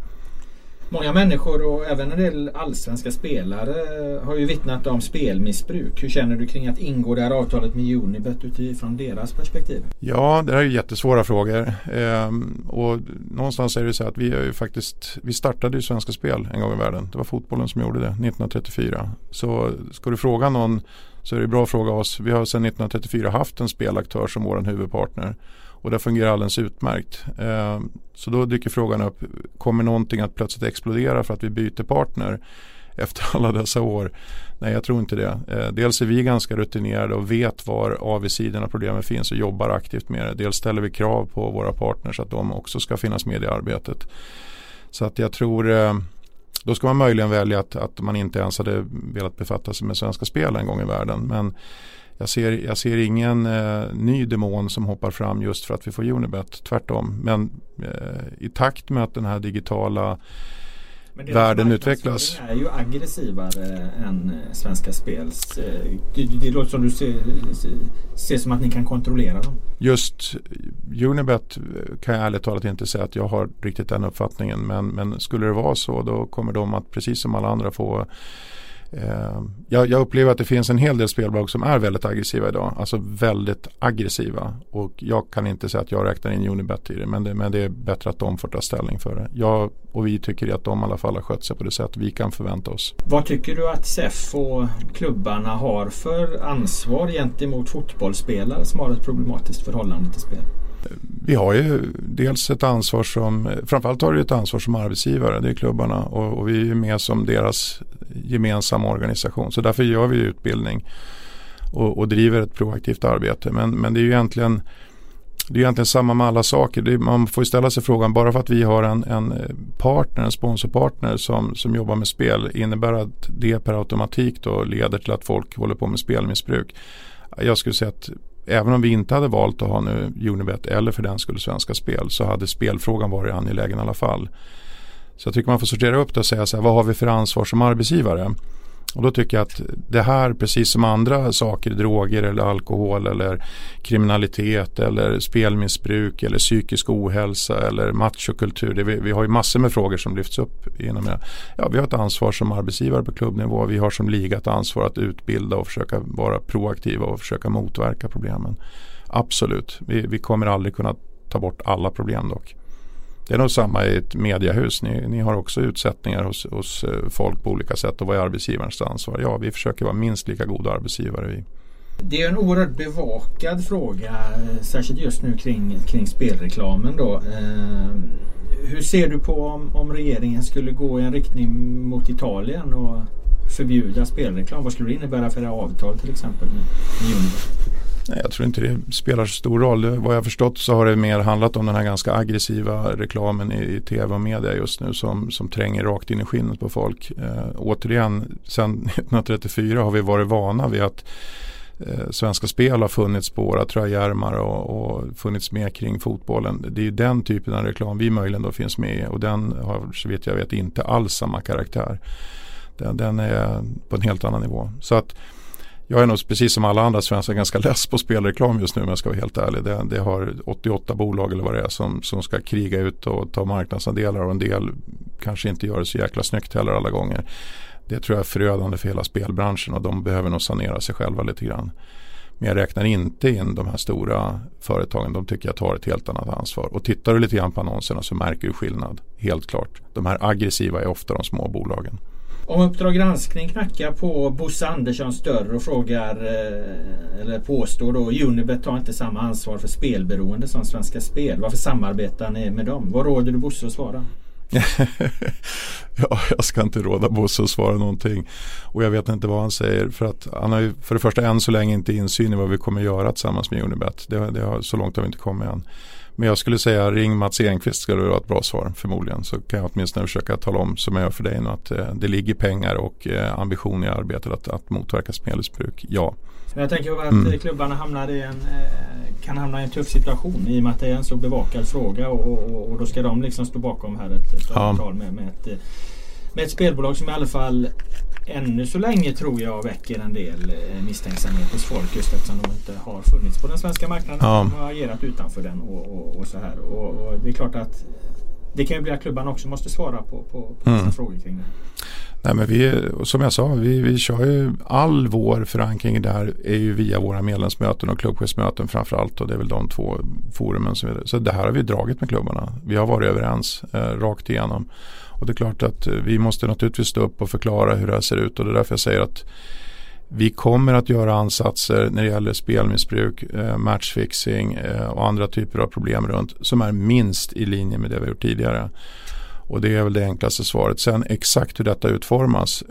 Många människor och även en del allsvenska spelare har ju vittnat om spelmissbruk. Hur känner du kring att ingå det här avtalet med Unibet utifrån deras perspektiv? Ja, det här är ju jättesvåra frågor. Ehm, och någonstans är det så att vi är ju faktiskt, vi startade ju Svenska Spel en gång i världen. Det var fotbollen som gjorde det 1934. Så ska du fråga någon så är det bra att fråga oss. Vi har sedan 1934 haft en spelaktör som vår huvudpartner. Och det fungerar alldeles utmärkt. Eh, så då dyker frågan upp, kommer någonting att plötsligt explodera för att vi byter partner efter alla dessa år? Nej, jag tror inte det. Eh, dels är vi ganska rutinerade och vet var avigsidorna och problemen finns och jobbar aktivt med det. Dels ställer vi krav på våra partners att de också ska finnas med i arbetet. Så att jag tror eh, då ska man möjligen välja att, att man inte ens hade velat befatta sig med Svenska Spel en gång i världen. Men jag ser, jag ser ingen eh, ny demon som hoppar fram just för att vi får Unibet. Tvärtom. Men eh, i takt med att den här digitala världen utvecklas. är ju aggressivare än eh, Svenska Spels. Eh, det, det låter som du ser, ser som att ni kan kontrollera dem. Just Unibet kan jag ärligt talat inte säga att jag har riktigt den uppfattningen. Men, men skulle det vara så då kommer de att precis som alla andra få Eh, Ehm, jag, jag, upplever att det finns en hel del spelbolag som är väldigt aggressiva idag. Alltså väldigt aggressiva. Och jag kan inte säga att jag räknar in Unibet i det. Men det, men det är bättre att de får ta ställning för det. Jag och vi tycker att de i alla fall har skött sig på det sätt vi kan förvänta oss. Vad tycker du att SEF och klubbarna har för ansvar gentemot fotbollsspelare som har ett problematiskt förhållande till spel? Vi har ju dels ett ansvar som, framförallt har vi ett ansvar som arbetsgivare, det är klubbarna och, och vi är med som deras gemensamma organisation. Så därför gör vi utbildning och, och driver ett proaktivt arbete. Men, men det är ju egentligen det är egentligen samma med alla saker. Är, man får ju ställa sig frågan, bara för att vi har en, en eh, partner, en sponsorpartner som, som jobbar med spel, innebär att det per automatik då leder till att folk håller på med spelmissbruk? Jag skulle säga att även om vi inte hade valt att ha nu Unibet eller för den skulle Svenska Spel så hade spelfrågan varit angelägen i alla fall. Så jag tycker man får sortera upp det och säga så här, vad har vi för ansvar som arbetsgivare? Och då tycker jag att det här, precis som andra saker, droger eller alkohol eller kriminalitet eller spelmissbruk eller psykisk ohälsa eller machokultur. Det, vi, vi har ju massor med frågor som lyfts upp inom det. Ja, vi har ett ansvar som arbetsgivare på klubbnivå. Vi har som liga ett ansvar att utbilda och försöka vara proaktiva och försöka motverka problemen. Absolut, vi, vi kommer aldrig kunna ta bort alla problem dock. Det är nog samma i ett mediehus. Ni, ni har också utsättningar hos, hos eh, folk på olika sätt och vad är arbetsgivarens ansvar? Ja, vi försöker vara minst lika goda arbetsgivare. Vi. Det är en oerhört bevakad fråga, särskilt just nu kring, kring spelreklamen. Då. Eh, hur ser du på om, om regeringen skulle gå i en riktning mot Italien och förbjuda spelreklam? Vad skulle det innebära för det avtal till exempel med, med Nej, jag tror inte det spelar så stor roll. Vad jag förstått så har det mer handlat om den här ganska aggressiva reklamen i, i tv och media just nu som, som tränger rakt in i skinnet på folk. Eh, återigen, sedan 1934 har vi varit vana vid att eh, Svenska Spel har funnits på våra tröjärmar och, och, funnits med kring fotbollen. Det är ju den typen av reklam vi möjligen då finns med i och den har så vet jag vet inte alls samma karaktär. Den, den är på en helt annan nivå. Så att jag är nog precis som alla andra svenskar ganska less på spelreklam just nu om jag ska vara helt ärlig. Det, det, har 88 bolag eller vad det är som, som ska kriga ut och ta marknadsandelar och en del kanske inte gör det så jäkla snyggt heller alla gånger. Det tror jag är förödande för hela spelbranschen och de behöver nog sanera sig själva lite grann. Men jag räknar inte in de här stora företagen. De tycker jag tar ett helt annat ansvar. Och tittar du lite grann på annonserna så märker du skillnad. Helt klart. De här aggressiva är ofta de små bolagen. Om Uppdrag granskning knackar på Bosse Anderssons dörr och frågar eh, eller påstår då Unibet har inte samma ansvar för spelberoende som Svenska Spel. Varför samarbetar ni med dem? Vad råder du Bosse att svara? ja, jag ska inte råda Bosse att svara någonting. Och jag vet inte vad han säger. För att han har ju för det första än så länge inte insyn i vad vi kommer göra tillsammans med Unibet. Det, det har, så långt har vi inte kommit än. Men jag skulle säga ring Mats Enqvist skulle vara ett bra svar förmodligen. Så kan jag åtminstone försöka tala om som jag gör för dig nu att eh, det ligger pengar och eh, ambition i arbetet att, att motverka spelmissbruk. Ja. Jag tänker att mm. klubbarna hamnar i en, eh, kan hamna i en tuff situation i och med att det är en så bevakad fråga och, och, och då ska de liksom stå bakom här ett, ett ja. avtal med, med, ett, med ett spelbolag som i alla fall ännu så länge tror jag väcker en del eh, misstänksamhet hos folk just eftersom de inte har funnits på den svenska marknaden. Ja. De har agerat utanför den och, och, och så här. Och, och, det är klart att det kan ju bli att klubbarna också måste svara på, på, på mm. frågor kring det. Nej, men vi, som jag sa, vi, vi kör ju all vår förankring där är ju via våra medlemsmöten och klubbchefsmöten framförallt och det är väl de två forumen som så det här har vi dragit med klubbarna. Vi har varit överens eh, rakt igenom. Och det är klart att eh, vi måste naturligtvis stå upp och förklara hur det här ser ut och det är därför jag säger att vi kommer att göra ansatser när det gäller spelmissbruk, eh, matchfixing eh, och andra typer av problem runt som är minst i linje med det vi har gjort tidigare. Och det är väl det enklaste svaret. Sen exakt hur detta utformas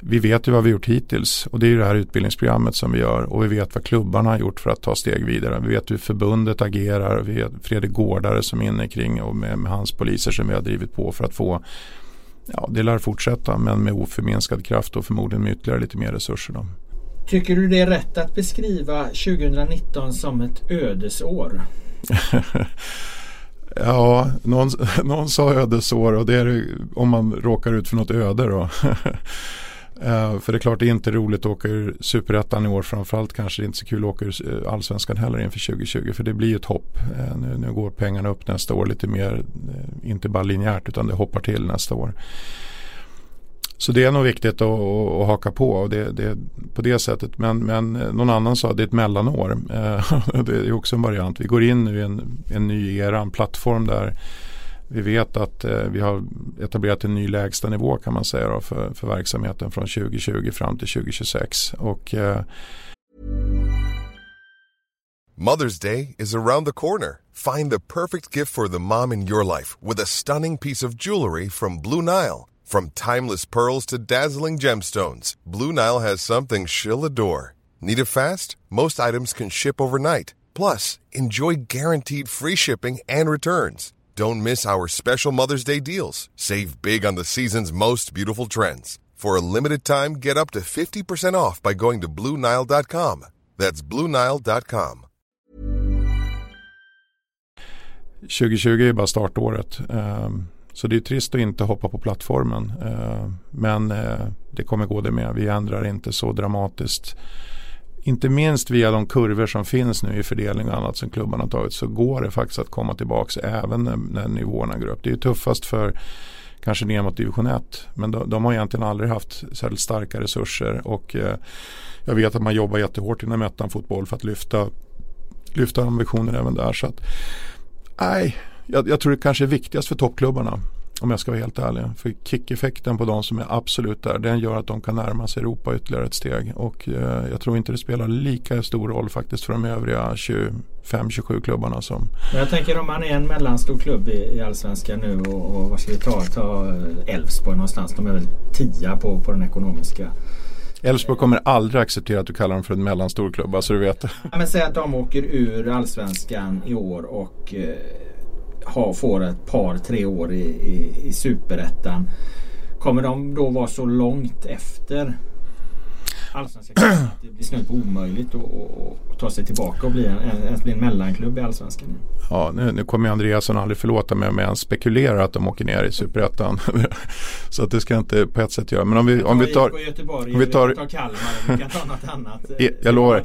vi vet ju vad vi gjort hittills och det är ju det här utbildningsprogrammet som vi gör och vi vet vad klubbarna har gjort för att ta steg vidare. Vi vet hur förbundet agerar, vi vet Fredrik Gårdare som är inne kring och med, med hans poliser som vi har drivit på för att få Ja, det lär fortsätta men med oförminskad kraft och förmodligen med ytterligare lite mer resurser. Då. Tycker du det är rätt att beskriva 2019 som ett ödesår? ja, någon, någon sa ödesår och det är om man råkar ut för något öde då. Eh, för det är klart det är inte roligt att åka ur superettan i år. Framförallt kanske det är inte så kul att åka ur eh, allsvenskan heller inför 2020. För det blir ju ett hopp. Eh, nu, nu, går pengarna upp nästa år lite mer, eh, inte bara linjärt utan det hoppar till nästa år. Så det är nog viktigt att, att, haka på och det, det, på det sättet. Men, men eh, någon annan sa att det är ett mellanår. det är också en variant. Vi går in nu i en, en ny era, en plattform där vi vet att eh, vi har etablerat en ny lägstanivå kan man säga då, för, för verksamheten från 2020 fram till 2026. Och, eh... Mother's Day is around the corner. Find the perfect gift for the mom in your life with a stunning piece of jewelry from Blue Nile. From timeless pearls to dazzling gemstones, Blue Nile has something she'll adore. Need it fast? Most items can ship overnight. Plus, enjoy guaranteed free shipping and returns. Don't miss our special Mother's Day deals. Save big on the season's most beautiful trends. For a limited time, get up to 50% off by going to Bluenile.com. That's Bluenile.com. 2020 är bara startåret. Ehm, så det är trist att inte hoppa på plattformen. Ehm, men eh, det kommer gå det med. Vi ändrar inte så dramatiskt inte minst via de kurvor som finns nu i fördelning och annat som klubbarna har tagit så går det faktiskt att komma tillbaka även när, när nivåerna går upp. Det är tuffast för kanske ner mot division 1 men de, de, har egentligen aldrig haft särskilt starka resurser och eh, jag vet att man jobbar jättehårt inom ettan fotboll för att lyfta, lyfta ambitioner även där. Så att, nej, jag, jag tror det kanske är viktigast för toppklubbarna om jag ska vara helt ärlig. För kickeffekten på de som är absolut där den gör att de kan närma sig Europa ytterligare ett steg. Och eh, jag tror inte det spelar lika stor roll faktiskt för de övriga 25-27 klubbarna som... Men jag tänker om man är en mellanstor klubb i, i Allsvenskan nu och, och vad ska vi ta? Ta Elfsborg någonstans. De är väl tia på, på den ekonomiska Elfsborg kommer aldrig acceptera att du kallar dem för en mellanstor klubb, så alltså du vet. Ja, men säg att de åker ur Allsvenskan i år och eh, ha, får ett par tre år i, i, i superettan. Kommer de då vara så långt efter Allsvenskan att det blir snudd på omöjligt att ta sig tillbaka och bli en, en, bli en mellanklubb i Allsvenskan? Ja, nu, nu kommer Andreasson aldrig förlåta mig om jag spekulerar att de åker ner i Superettan. så att det ska jag inte på ett sätt göra. Men om vi, om vi tar... Göteborg, om vi tar, tar Kalmar, ta något annat. jag, jag lovar,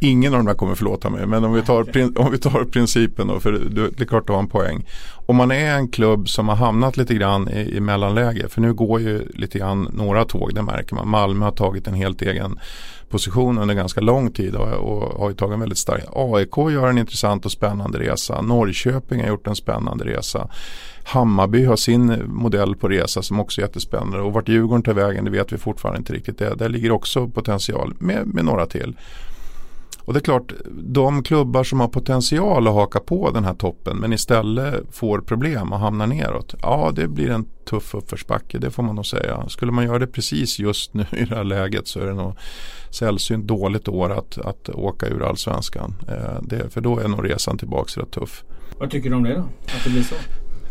ingen av de där kommer förlåta mig. Men om vi tar, okay. om vi tar principen då, för det är klart du har en poäng. Om man är en klubb som har hamnat lite grann i, i mellanläge, för nu går ju lite grann några tåg, det märker man. Malmö har tagit en helt egen position under ganska lång tid och, och har tagit en väldigt stark. AIK gör en intressant och spännande resa. Norrköping har gjort en spännande resa. Hammarby har sin modell på resa som också är jättespännande och vart Djurgården tar vägen det vet vi fortfarande inte riktigt. Det, där ligger också potential med, med några till. Och det är klart, de klubbar som har potential att haka på den här toppen men istället får problem och hamnar neråt. Ja, det blir en tuff uppförsbacke, det får man nog säga. Skulle man göra det precis just nu i det här läget så är det nog sällsynt dåligt år att, att åka ur allsvenskan. Eh, det, för då är nog resan tillbaka rätt tuff. Vad tycker du om det då? Att det blir så?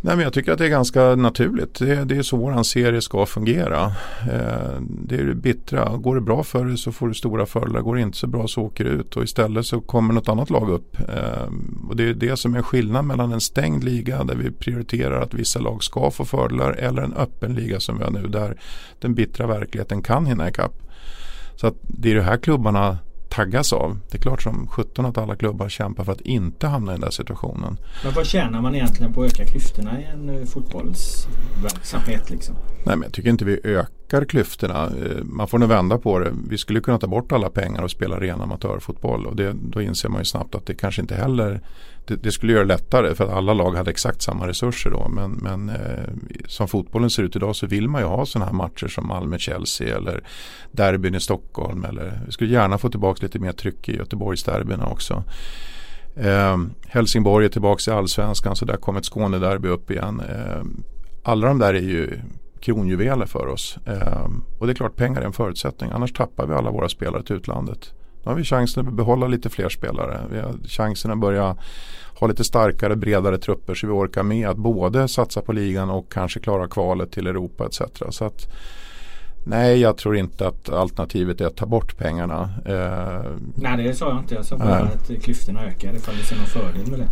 Nej, men jag tycker att det är ganska naturligt. Det, det är så vår serie ska fungera. Eh, det är det bittra. Går det bra för dig så får du stora fördelar. Går det inte så bra så åker du ut. Och istället så kommer något annat lag upp. Eh, och det är det som är skillnaden mellan en stängd liga där vi prioriterar att vissa lag ska få fördelar. Eller en öppen liga som vi har nu där den bittra verkligheten kan hinna ikapp. Så att det är det här klubbarna taggas av. Det är klart som 17 att alla klubbar kämpar för att inte hamna i den där situationen. Men vad tjänar man egentligen på att öka klyftorna i en eh, fotbollsverksamhet? Liksom? Nej, men jag tycker inte vi ökar klyftorna. Eh, man får nog vända på det. Vi skulle kunna ta bort alla pengar och spela ren amatörfotboll. Och det, då inser man ju snabbt att det kanske inte heller det, det, skulle göra det lättare för att alla lag hade exakt samma resurser då. Men, men eh, som fotbollen ser ut idag så vill man ju ha sådana här matcher som Malmö-Chelsea eller derbyn i Stockholm. Eller, vi skulle gärna få tillbaka lite mer tryck i Göteborgsderbyna också. Eh, Helsingborg är tillbaka i allsvenskan så där kom ett Skånederby upp igen. Eh, alla de där är ju kronjuveler för oss. Eh, och det är klart pengar är en förutsättning. Annars tappar vi alla våra spelare till utlandet. Nu har vi chansen att behålla lite fler spelare. Vi har chansen att börja ha lite starkare, bredare trupper så vi orkar med att både satsa på ligan och kanske klara kvalet till Europa etc. Så att, nej, jag tror inte att alternativet är att ta bort pengarna. Eh, nej, det sa jag inte. Jag sa bara äh. att klyftorna ökar ifall du ser någon fördel med det.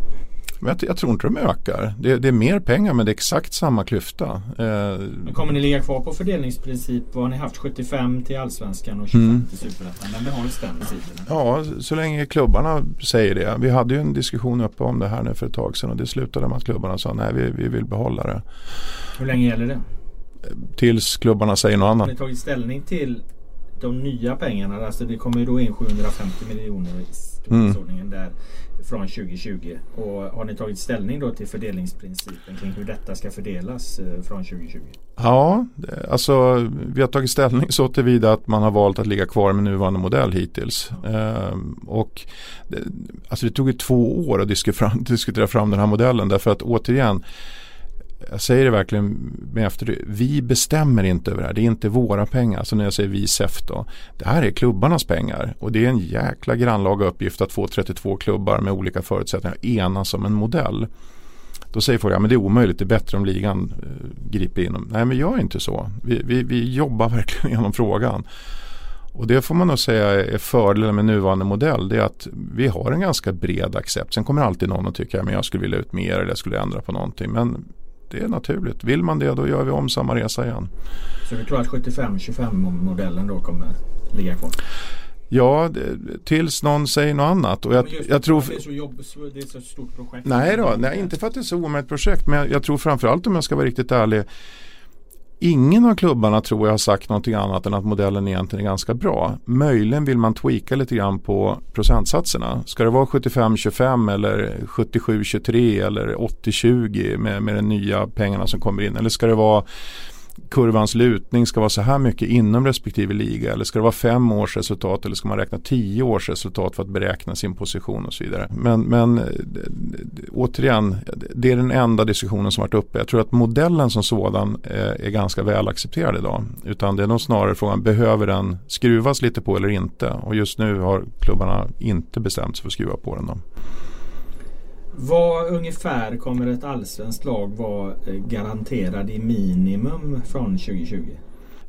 Men jag, jag, tror inte de ökar. Det, det, är mer pengar men det är exakt samma klyfta. Eh, kommer ni ligga kvar på fördelningsprincip? Vad har ni haft? 75 till Allsvenskan och 25 mm. till Superettan? Den behålls den principen? Ja, så länge klubbarna säger det. Vi hade ju en diskussion uppe om det här nu för ett tag sedan och det slutade med att klubbarna sa nej vi, vi vill behålla det. Hur länge gäller det? tills klubbarna säger något Har annat. ni tagit ställning till de nya pengarna? Alltså det kommer ju då in 750 miljoner i Mm. storleksordningen där från 2020. Och har ni tagit ställning då till fördelningsprincipen kring hur detta ska fördelas eh, från 2020? Ja, alltså vi har tagit ställning så tillvida att man har valt att ligga kvar med nuvarande modell hittills. Ehm, och det, alltså det tog ju två år att diskutera fram den här modellen därför att återigen jag säger det verkligen med efter Vi bestämmer inte över det här. Det är inte våra pengar. Så när jag säger vi SEF då. Det här är klubbarnas pengar. Och det är en jäkla grannlaga uppgift att få 32 klubbar med olika förutsättningar enas om en modell. Då säger folk, ja men det är omöjligt, det är bättre om ligan eh, griper in. Nej men gör inte så. Vi, vi, vi jobbar verkligen genom frågan. Och det får man nog säga är fördelen med nuvarande modell. Det är att vi har en ganska bred accept. Sen kommer alltid någon att tycka att jag skulle vilja ut mer eller jag skulle ändra på någonting. Men det är naturligt. Vill man det då gör vi om samma resa igen. Så du tror att 75-25 modellen då kommer ligga kvar? Ja, tills någon säger något annat. Och jag, jag tror... Det är, så jobb, det är så stort projekt. Nej då, nej, inte för att det är så omöjligt projekt. Men jag, jag tror framförallt om jag ska vara riktigt ärlig. Ingen av klubbarna tror jag har sagt någonting annat än att modellen egentligen är ganska bra. Möjligen vill man tweaka lite grann på procentsatserna. Ska det vara 75-25 eller 77-23 eller 80-20 med, med de nya pengarna som kommer in? Eller ska det vara kurvans lutning ska vara så här mycket inom respektive liga eller ska det vara fem års resultat eller ska man räkna tio års resultat för att beräkna sin position och så vidare. Men, men eh, återigen, det är den enda diskussionen som varit uppe. Jag tror att modellen som sådan eh, är ganska väl accepterad idag. Utan det är nog snarare frågan, behöver den skruvas lite på eller inte? Och just nu har klubbarna inte bestämt sig för att skruva på den. Då. Vad ungefär kommer ett allsvenskt lag vara eh, garanterad i minimum från 2020?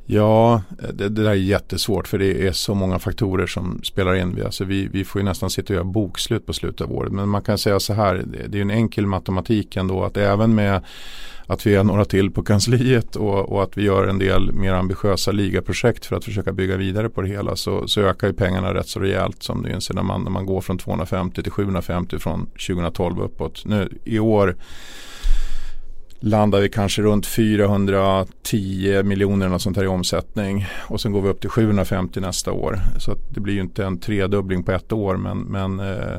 Ja, det, det där är jättesvårt för det är så många faktorer som spelar in. Alltså vi, vi får ju nästan sitta och göra bokslut på slutet av året. Men man kan säga så här, det, det är ju en enkel matematik ändå att även med att vi är några till på kansliet och, och, att vi gör en del mer ambitiösa ligaprojekt för att försöka bygga vidare på det hela så, så ökar ju pengarna rätt så rejält som det inser. när man, när man går från 250 till 750 från 2012 uppåt. Nu i år landar vi kanske runt 410 miljoner sånt här i omsättning. Och sen går vi upp till 750 nästa år. Så att det blir ju inte en tredubbling på ett år. Men, men eh,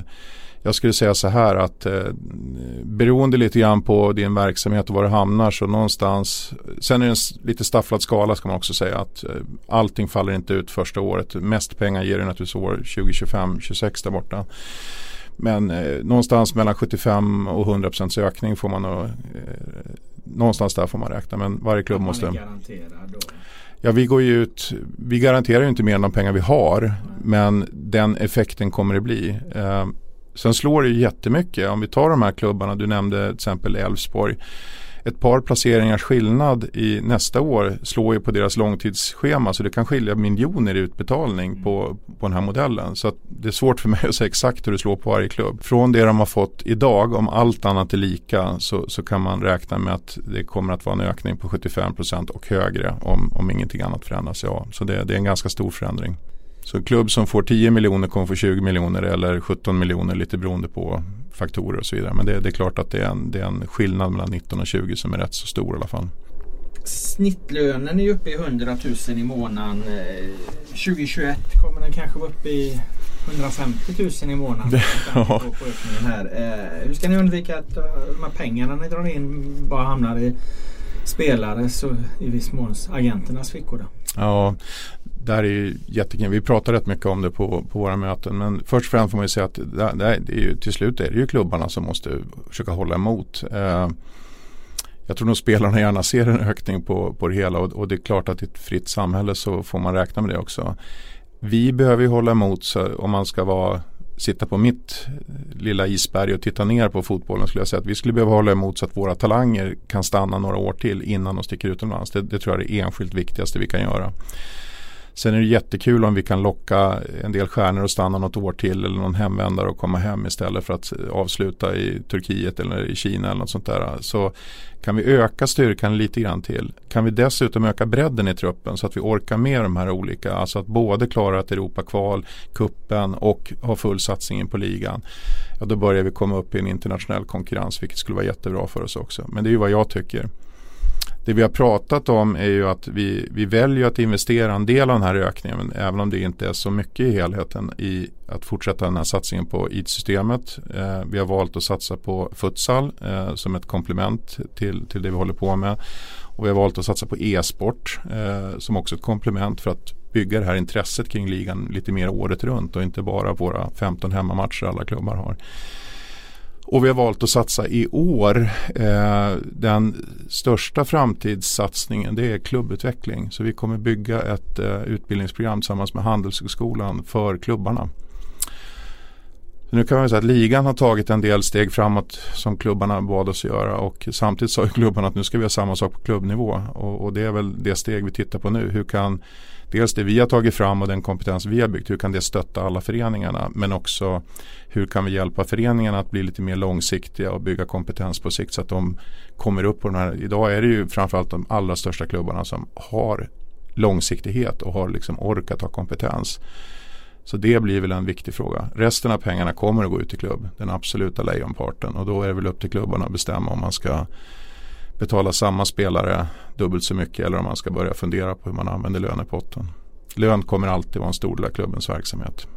jag skulle säga så här att eh, beroende lite grann på din verksamhet och var du hamnar så någonstans. Sen är det en lite stafflad skala ska man också säga att eh, allting faller inte ut första året. Mest pengar ger det naturligtvis år 2025, 26 där borta. Men eh, någonstans mellan 75 och 100 procents ökning får man nog, eh, någonstans där får man räkna. Men varje klubb måste. Man då. Ja, vi går ju ut, vi garanterar ju inte mer än de pengar vi har. Mm. Men den effekten kommer det bli. Eh, sen slår det ju jättemycket. Om vi tar de här klubbarna, du nämnde till exempel Elfsborg. Ett par placeringars skillnad i nästa år slår ju på deras långtidsschema så det kan skilja miljoner i utbetalning på, på den här modellen. Så att det är svårt för mig att säga exakt hur det slår på varje klubb. Från det de har fått idag, om allt annat är lika, så, så kan man räkna med att det kommer att vara en ökning på 75% och högre om, om ingenting annat förändras. Ja. Så det, det är en ganska stor förändring. Så en klubb som får 10 miljoner kommer få 20 miljoner eller 17 miljoner lite beroende på faktorer och så vidare. Men det, det är klart att det är, en, det är en skillnad mellan 19 och 20 som är rätt så stor i alla fall. Snittlönen är uppe i 100 000 i månaden. Eh, 2021 kommer den kanske vara uppe i 150 000 i månaden. Ja. här. Eh, hur ska ni undvika att eh, de här pengarna ni drar in bara hamnar i spelares och i viss mån agenternas fickor? Då? Ja, det här är ju jättekul. Vi pratar rätt mycket om det på, på våra möten. Men först och främst får man ju säga att det, det, det är ju, till slut är det ju klubbarna som måste försöka hålla emot. Eh, jag tror nog spelarna gärna ser en ökning på, på det hela och, och det är klart att i ett fritt samhälle så får man räkna med det också. Vi behöver ju hålla emot så om man ska vara sitta på mitt lilla isberg och titta ner på fotbollen skulle jag säga att vi skulle behöva hålla emot så att våra talanger kan stanna några år till innan de sticker utomlands. Det, det tror jag är det enskilt viktigaste vi kan göra. Sen är det jättekul om vi kan locka en del stjärnor att stanna något år till eller någon hemvändare och komma hem istället för att avsluta i Turkiet eller i Kina eller något sånt där. Så kan vi öka styrkan lite grann till. Kan vi dessutom öka bredden i truppen så att vi orkar med de här olika. Alltså att både klara ett Europakval, kuppen och ha full satsning på ligan. Ja, då börjar vi komma upp i en internationell konkurrens vilket skulle vara jättebra för oss också. Men det är ju vad jag tycker. Det vi har pratat om är ju att vi, vi väljer att investera en del av den här ökningen även om det inte är så mycket i helheten i att fortsätta den här satsningen på IT-systemet. Eh, vi har valt att satsa på futsal eh, som ett komplement till, till det vi håller på med. Och vi har valt att satsa på e-sport eh, som också ett komplement för att bygga det här intresset kring ligan lite mer året runt och inte bara våra 15 hemmamatcher alla klubbar har. Och vi har valt att satsa i år. Eh, den största framtidssatsningen det är klubbutveckling. Så vi kommer bygga ett eh, utbildningsprogram tillsammans med Handelshögskolan för klubbarna. Så nu kan man säga att ligan har tagit en del steg framåt som klubbarna bad oss göra och samtidigt sa klubbarna att nu ska vi göra samma sak på klubbnivå och, och det är väl det steg vi tittar på nu. Hur kan dels det vi har tagit fram och den kompetens vi har byggt, hur kan det stötta alla föreningarna men också hur kan vi hjälpa föreningarna att bli lite mer långsiktiga och bygga kompetens på sikt så att de kommer upp på den här. Idag är det ju framförallt de allra största klubbarna som har långsiktighet och har liksom orkat ha kompetens. Så det blir väl en viktig fråga. Resten av pengarna kommer att gå ut till klubb, den absoluta lejonparten och då är det väl upp till klubbarna att bestämma om man ska betala samma spelare dubbelt så mycket eller om man ska börja fundera på hur man använder lönepotten. Lön kommer alltid vara en stor del av klubbens verksamhet.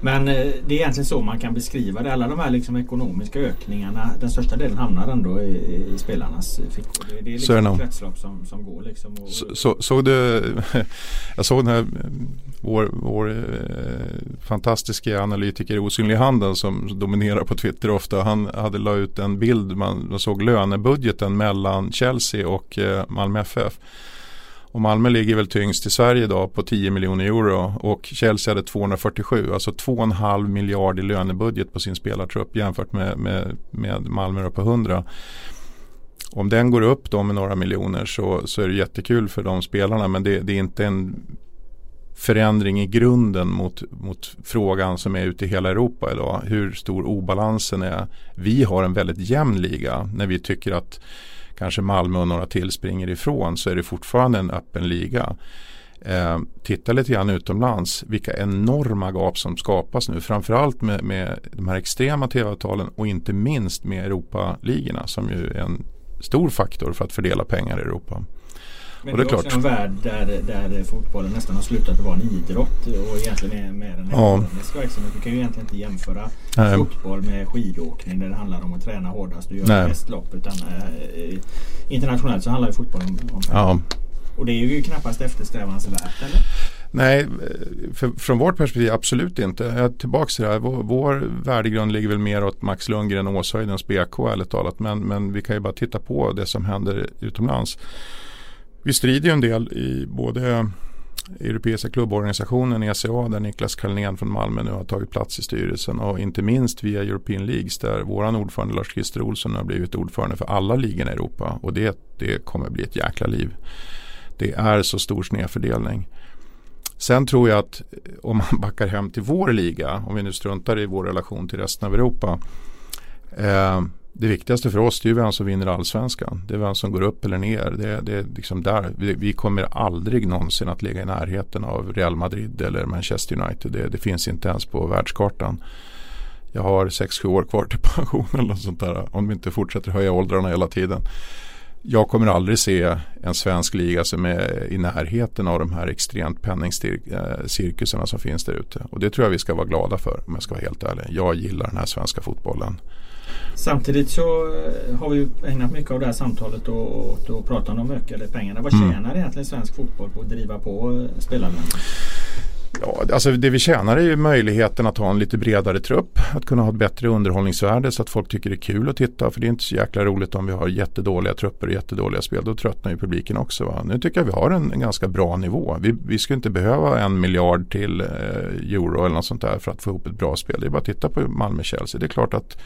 Men eh, det är egentligen så man kan beskriva det. Alla de här liksom ekonomiska ökningarna, den största delen hamnar ändå i, i spelarnas fickor. Det, det är liksom ett kretslopp som, som går. Liksom och, så, så, såg du, jag såg den här vår, vår eh, fantastiska analytiker Osynlig Handeln som dominerar på Twitter ofta. Han hade la ut en bild, man, man såg lönebudgeten mellan Chelsea och eh, Malmö FF. Och Malmö ligger väl tyngst i Sverige idag på 10 miljoner euro och Chelsea hade 247, alltså 2,5 miljard i lönebudget på sin spelartrupp jämfört med, med, med Malmö på 100. Om den går upp då med några miljoner så, så är det jättekul för de spelarna men det, det är inte en förändring i grunden mot, mot frågan som är ute i hela Europa idag. Hur stor obalansen är. Vi har en väldigt jämn liga när vi tycker att kanske Malmö och några till springer ifrån så är det fortfarande en öppen liga. Eh, titta lite grann utomlands vilka enorma gap som skapas nu. Framförallt med, med de här extrema tv-avtalen och inte minst med Europaligorna som ju är en stor faktor för att fördela pengar i Europa. Men och det är, är också en värld där, där fotbollen nästan har slutat att vara en idrott och egentligen är mer en ja. ekonomisk verksamhet. Du kan ju egentligen inte jämföra Nej. fotboll med skidåkning där det handlar om att träna hårdast och göra mest lopp. Utan äh, internationellt så handlar ju fotboll om, om ja. Och det är ju knappast eftersträvansvärt eller? Nej, för, från vårt perspektiv absolut inte. Jag är tillbaka till det här. Vår, vår värdegrund ligger väl mer åt Max Lundgren och Åshöjdens BK ärligt talat. Men, men vi kan ju bara titta på det som händer utomlands. Vi strider ju en del i både Europeiska klubborganisationen ECA där Niklas Kalnén från Malmö nu har tagit plats i styrelsen och inte minst via European Leagues där våran ordförande Lars-Christer Olsson har blivit ordförande för alla ligorna i Europa och det, det kommer bli ett jäkla liv. Det är så stor snedfördelning. Sen tror jag att om man backar hem till vår liga, om vi nu struntar i vår relation till resten av Europa, eh, det viktigaste för oss är ju vem som vinner allsvenskan. Det är vem som går upp eller ner. Det, det är liksom där. Vi, vi, kommer aldrig någonsin att ligga i närheten av Real Madrid eller Manchester United. Det, det finns inte ens på världskartan. Jag har 6-7 år kvar till pension eller något sånt där. Om vi inte fortsätter höja åldrarna hela tiden. Jag kommer aldrig se en svensk liga som är i närheten av de här extremt penningcirkusarna som finns där ute. Och det tror jag vi ska vara glada för om jag ska vara helt ärlig. Jag gillar den här svenska fotbollen. Samtidigt så eh, har vi ägnat mycket av det här samtalet åt att prata om de ökade pengarna. Vad mm. tjänar mm. egentligen svensk fotboll på att driva på spelarlönerna? Ja, alltså det vi tjänar är ju möjligheten att ha en lite bredare trupp. Att kunna ha ett bättre underhållningsvärde så att folk tycker det är kul att titta. För det är inte så jäkla roligt om vi har jättedåliga trupper och jättedåliga spel. Då tröttnar ju publiken också. Va? Nu tycker jag vi har en, en ganska bra nivå. Vi, vi skulle inte behöva en miljard till eh, euro eller något sånt där för att få ihop ett bra spel. Det är bara att titta på Malmö-Chelsea. Det är klart att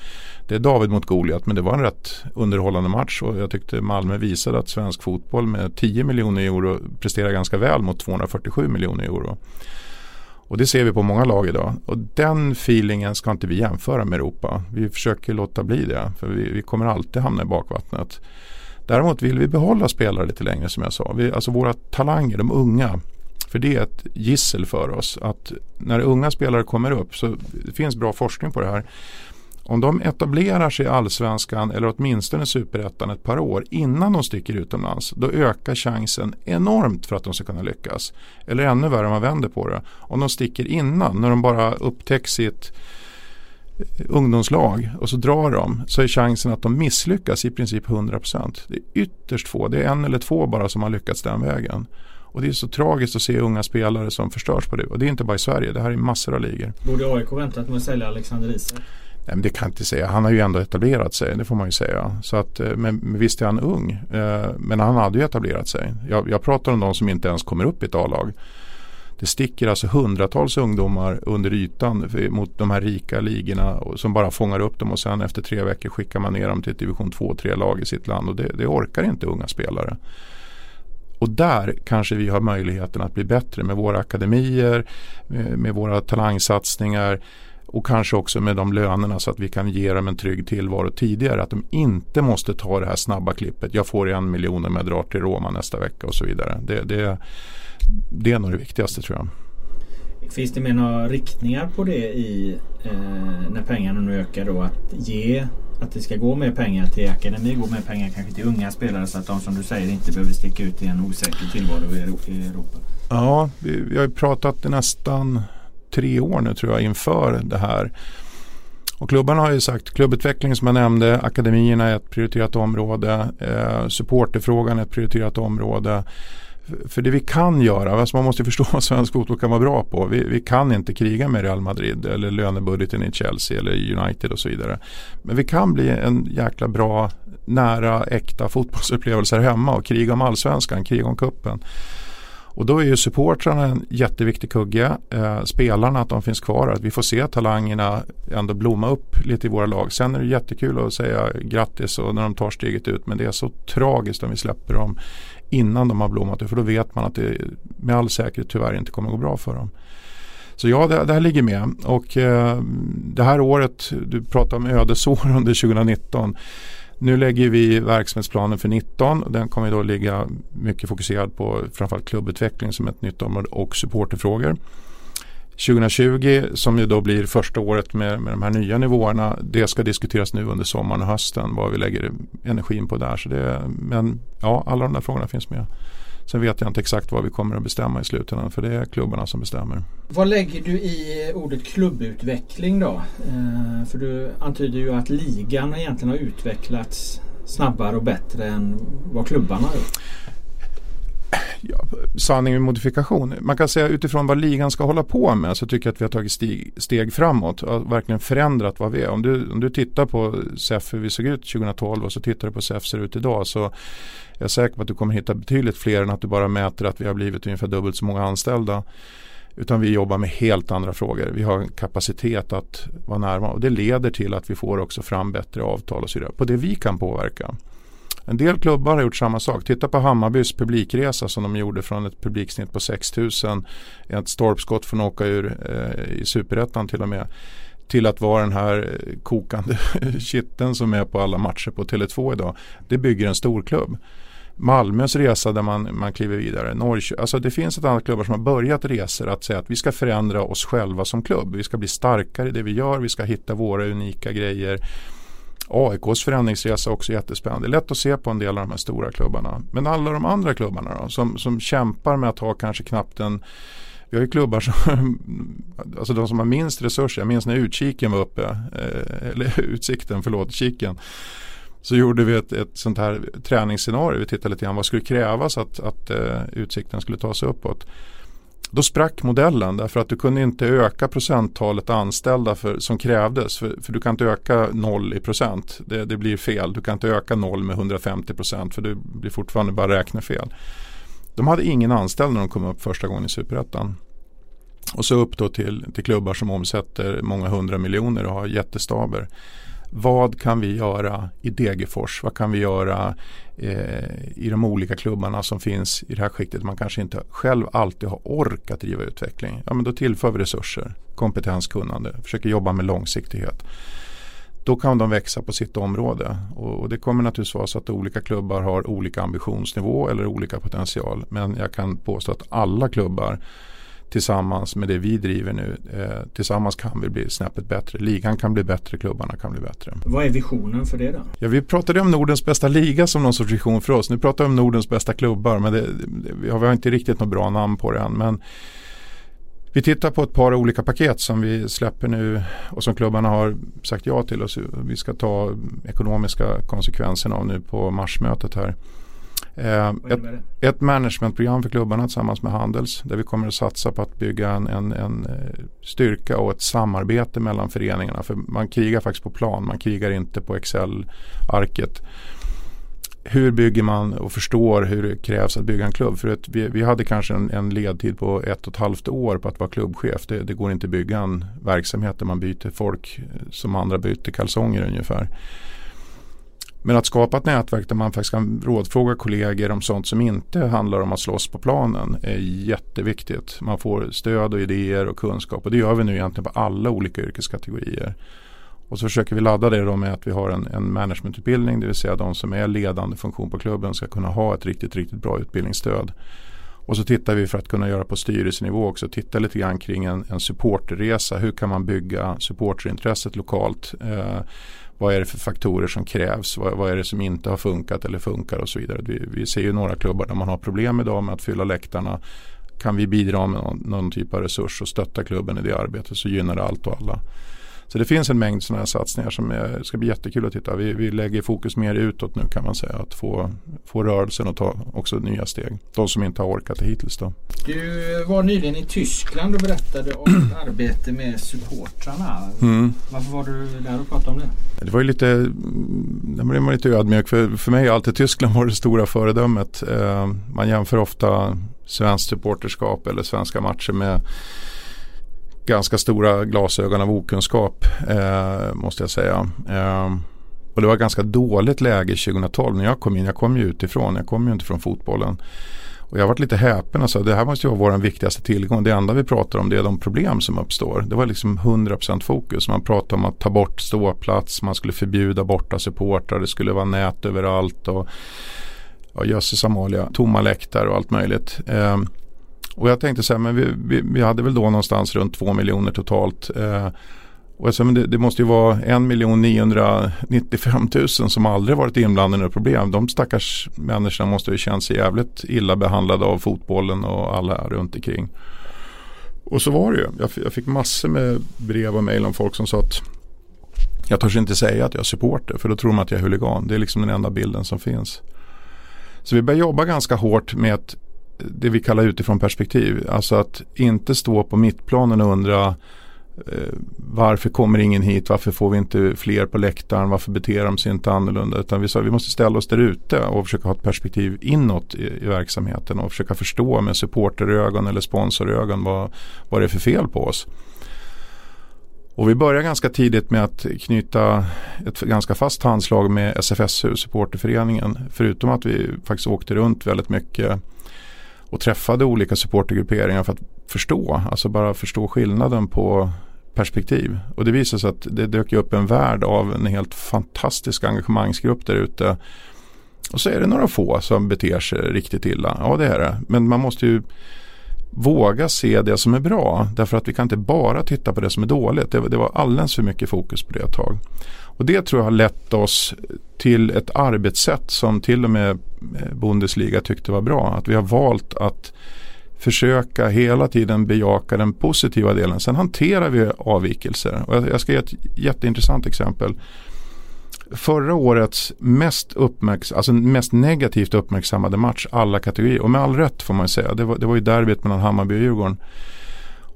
det är David mot Goliat men det var en rätt underhållande match och jag tyckte Malmö visade att svensk fotboll med 10 miljoner euro presterar ganska väl mot 247 miljoner euro. Och det ser vi på många lag idag. Och den feelingen ska inte vi jämföra med Europa. Vi försöker låta bli det. För vi, vi kommer alltid hamna i bakvattnet. Däremot vill vi behålla spelare lite längre som jag sa. Vi, alltså våra talanger, de unga. För det är ett gissel för oss. Att när unga spelare kommer upp så det finns bra forskning på det här. Om de etablerar sig i allsvenskan eller åtminstone superettan ett par år innan de sticker utomlands då ökar chansen enormt för att de ska kunna lyckas. Eller ännu värre om man vänder på det. Om de sticker innan när de bara upptäcker sitt eh, ungdomslag och så drar de så är chansen att de misslyckas i princip 100%. Det är ytterst få, det är en eller två bara som har lyckats den vägen. Och det är så tragiskt att se unga spelare som förstörs på det. Och det är inte bara i Sverige, det här är massor av ligor. Borde AIK väntat med att sälja Alexander Isak? Nej, men det kan jag inte säga. Han har ju ändå etablerat sig, det får man ju säga. Så att, eh, men visst är han ung. Eh, men han hade ju etablerat sig. Jag, jag pratar om de som inte ens kommer upp i ett A-lag. Det sticker alltså hundratals ungdomar under ytan mot de här rika ligorna som bara fångar upp dem och sen efter tre veckor skickar man ner dem till ett division 2-3-lag i sitt land och det, det orkar inte unga spelare. Och där kanske vi har möjligheten att bli bättre med våra akademier, eh, med våra talangsatsningar och kanske också med de lönerna så att vi kan ge dem en trygg tillvaro tidigare. Att de inte måste ta det här snabba klippet. Jag får en miljon om jag drar till Roma nästa vecka och så vidare. Det, det, det är nog det viktigaste tror jag. Finns det med några riktningar på det i eh, när pengarna nu ökar då att ge att det ska gå mer pengar till akademi, gå mer pengar kanske till unga spelare så att de som du säger inte behöver sticka ut i en osäker tillvaro i Europa? Ja, vi, vi har pratat i nästan tre år nu tror jag inför det här. Och klubbarna har ju sagt klubbutveckling som jag nämnde, akademierna är ett prioriterat område, eh, supporterfrågan är ett prioriterat område. För det vi kan göra, alltså man måste förstå vad svensk fotboll kan vara bra på. Vi, vi, kan inte kriga med Real Madrid eller lönebudgeten i Chelsea eller United och så vidare. Men vi kan bli en jäkla bra, nära, äkta fotbollsupplevelser hemma och kriga om allsvenskan, kriga om kuppen. Och då är ju supportrarna en jätteviktig kugge. Eh, spelarna, att de finns kvar, att vi får se talangerna ändå blomma upp lite i våra lag. Sen är det jättekul att säga grattis och när de tar steget ut. Men det är så tragiskt om vi släpper dem innan de har blommat ut, För då vet man att det med all säkerhet tyvärr inte kommer gå bra för dem. Så ja, det, det här ligger med. Och eh, det här året, du pratar om ödesår under 2019. Nu lägger vi verksamhetsplanen för 19 och den kommer då ligga mycket fokuserad på framförallt klubbutveckling som ett nytt område och supporterfrågor. 2020 som ju då blir första året med, med de här nya nivåerna det ska diskuteras nu under sommaren och hösten vad vi lägger energin på där. Så det, men ja, alla de där frågorna finns med. Sen vet jag inte exakt vad vi kommer att bestämma i slutändan för det är klubbarna som bestämmer. Vad lägger du i ordet klubbutveckling då? Eh, för du antyder ju att ligan egentligen har utvecklats snabbare och bättre än vad klubbarna har gjort ja, sanning med modifikation. Man kan säga utifrån vad ligan ska hålla på med så tycker jag att vi har tagit steg, steg framåt och verkligen förändrat vad vi är. Om du, om du tittar på SEF hur vi såg ut 2012 och så tittar du på SEF ser ut idag så jag är säker på att du kommer hitta betydligt fler än att du bara mäter att vi har blivit ungefär dubbelt så många anställda. Utan vi jobbar med helt andra frågor. Vi har en kapacitet att vara närvarande och det leder till att vi får också fram bättre avtal och så vidare på det vi kan påverka. En del klubbar har gjort samma sak. Titta på Hammarbys publikresa som de gjorde från ett publiksnitt på 6000. Ett stolpskott från att åka ur eh, i superettan till och med. Till att vara den här kokande kitten som är på alla matcher på Tele2 idag. Det bygger en stor klubb. Malmös resa där man, man kliver vidare. Norrkö alltså det finns ett antal klubbar som har börjat resor att säga att vi ska förändra oss själva som klubb. Vi ska bli starkare i det vi gör. Vi ska hitta våra unika grejer. AIKs förändringsresa är också jättespännande. Det är lätt att se på en del av de här stora klubbarna. Men alla de andra klubbarna då, som, som kämpar med att ha kanske knappt en vi har ju klubbar som, alltså de som har minst resurser, jag minns när utkiken var uppe, eh, eller utsikten, förlåt, kiken. Så gjorde vi ett, ett sånt här träningsscenario, vi tittade lite grann vad skulle krävas att, att uh, utsikten skulle ta sig uppåt. Då sprack modellen därför att du kunde inte öka procenttalet anställda för, som krävdes. För, för, du kan inte öka noll i procent. Det, det, blir fel. Du kan inte öka noll med 150 procent för det blir fortfarande bara räknefel. De hade ingen anställd när de kom upp första gången i superettan. Och så upp då till, till klubbar som omsätter många hundra miljoner och har jättestaber vad kan vi göra i Degerfors? Vad kan vi göra eh, i de olika klubbarna som finns i det här skiktet? Man kanske inte själv alltid har orkat driva utveckling. Ja, men då tillför vi resurser, kompetens, kunnande, försöker jobba med långsiktighet. Då kan de växa på sitt område och, och det kommer naturligtvis vara så att olika klubbar har olika ambitionsnivå eller olika potential. Men jag kan påstå att alla klubbar tillsammans med det vi driver nu. Eh, tillsammans kan vi bli snäppet bättre. Ligan kan bli bättre, klubbarna kan bli bättre. Vad är visionen för det då? Ja, vi pratade om Nordens bästa liga som någon sorts vision för oss. Nu pratar vi om Nordens bästa klubbar men det, det, vi har inte riktigt något bra namn på det än. Men vi tittar på ett par olika paket som vi släpper nu och som klubbarna har sagt ja till. Och vi ska ta ekonomiska konsekvenserna av nu på marsmötet här. Eh, ett, ett managementprogram för klubbarna tillsammans med Handels där vi kommer att satsa på att bygga en, en, en, eh, styrka och ett samarbete mellan föreningarna. För man krigar faktiskt på plan, man krigar inte på Excel-arket. Hur bygger man och förstår hur det krävs att bygga en klubb? För att vi, vi hade kanske en, en ledtid på ett och ett halvt år på att vara klubbchef. Det, det går inte att bygga en verksamhet där man byter folk eh, som andra byter kalsonger ungefär. Men att skapa ett nätverk där man faktiskt kan rådfråga kollegor om sånt som inte handlar om att slåss på planen är jätteviktigt. Man får stöd och idéer och kunskap och det gör vi nu egentligen på alla olika yrkeskategorier. Och så försöker vi ladda det då med att vi har en, en managementutbildning, det vill säga de som är ledande funktion på klubben ska kunna ha ett riktigt, riktigt bra utbildningsstöd. Och så tittar vi för att kunna göra på styrelsenivå också, titta lite grann kring en, en supporterresa. Hur kan man bygga supporterintresset lokalt? Eh, vad är det för faktorer som krävs? Vad, vad, är det som inte har funkat eller funkar och så vidare. Vi, vi ser ju några klubbar där man har problem idag med att fylla läktarna. Kan vi bidra med någon, någon typ av resurs och stötta klubben i det arbetet så gynnar det allt och alla. Så det finns en mängd sådana här satsningar som är, ska bli jättekul att titta. Vi, vi lägger fokus mer utåt nu kan man säga. Att få, få rörelsen att ta också nya steg. De som inte har orkat det hittills då. Du var nyligen i Tyskland och berättade om arbete med supportrarna. Mm. Varför var du där och pratade om det? Det var ju lite, där blev man lite ödmjuk. För, för mig har alltid Tyskland varit det stora föredömet. Eh, man jämför ofta svenskt supporterskap eller svenska matcher med ganska stora glasögon av okunskap eh, måste jag säga. Eh, och det var ganska dåligt läge 2012 när jag kom in. Jag kom ju utifrån, jag kom ju inte från fotbollen. Och jag varit lite häpen och sa det här måste ju vara vår viktigaste tillgång. Det enda vi pratar om det är de problem som uppstår. Det var liksom 100% fokus. Man pratade om att ta bort ståplats, man skulle förbjuda borta supportrar, det skulle vara nät överallt och ja, jösses Amalia, tomma läktare och allt möjligt. Eh, och jag tänkte så här, men vi, vi, vi, hade väl då någonstans runt två miljoner totalt. Eh, och jag sa, men det, det, måste ju vara en miljon 995 000 som aldrig varit inblandade i problem. De stackars människorna måste ju känt sig jävligt illa behandlade av fotbollen och alla runt omkring. Och så var det ju. Jag, jag fick massor med brev och mejl om folk som sa att jag törs inte säga att jag är supporter för då tror man att jag är huligan. Det är liksom den enda bilden som finns. Så vi började jobba ganska hårt med att det vi kallar utifrån perspektiv. Alltså att inte stå på mittplanen och undra eh, varför kommer ingen hit, varför får vi inte fler på läktaren, varför beter de sig inte annorlunda. Utan vi sa vi måste ställa oss där ute och försöka ha ett perspektiv inåt i, i verksamheten och försöka förstå med supporterögon eller sponsorögon vad, vad det är för fel på oss. Och vi började ganska tidigt med att knyta ett ganska fast handslag med SFSU, supporterföreningen. Förutom att vi faktiskt åkte runt väldigt mycket och träffade olika supportergrupperingar för att förstå, alltså bara förstå skillnaden på perspektiv. Och det visade sig att det dök upp en värld av en helt fantastisk engagemangsgrupp där ute. Och så är det några få som beter sig riktigt illa. Ja det är det. Men man måste ju våga se det som är bra. Därför att vi kan inte bara titta på det som är dåligt. Det, det var alldeles för mycket fokus på det ett tag. Och det tror jag har lett oss till ett arbetssätt som till och med eh, Bundesliga tyckte var bra. Att vi har valt att försöka hela tiden bejaka den positiva delen. Sen hanterar vi avvikelser. Och jag ska ge ett jätteintressant exempel. Förra årets mest, uppmärks alltså mest negativt uppmärksammade match, alla kategorier, och med all rätt får man säga, det var, det var ju derbyt mellan Hammarby och Djurgården.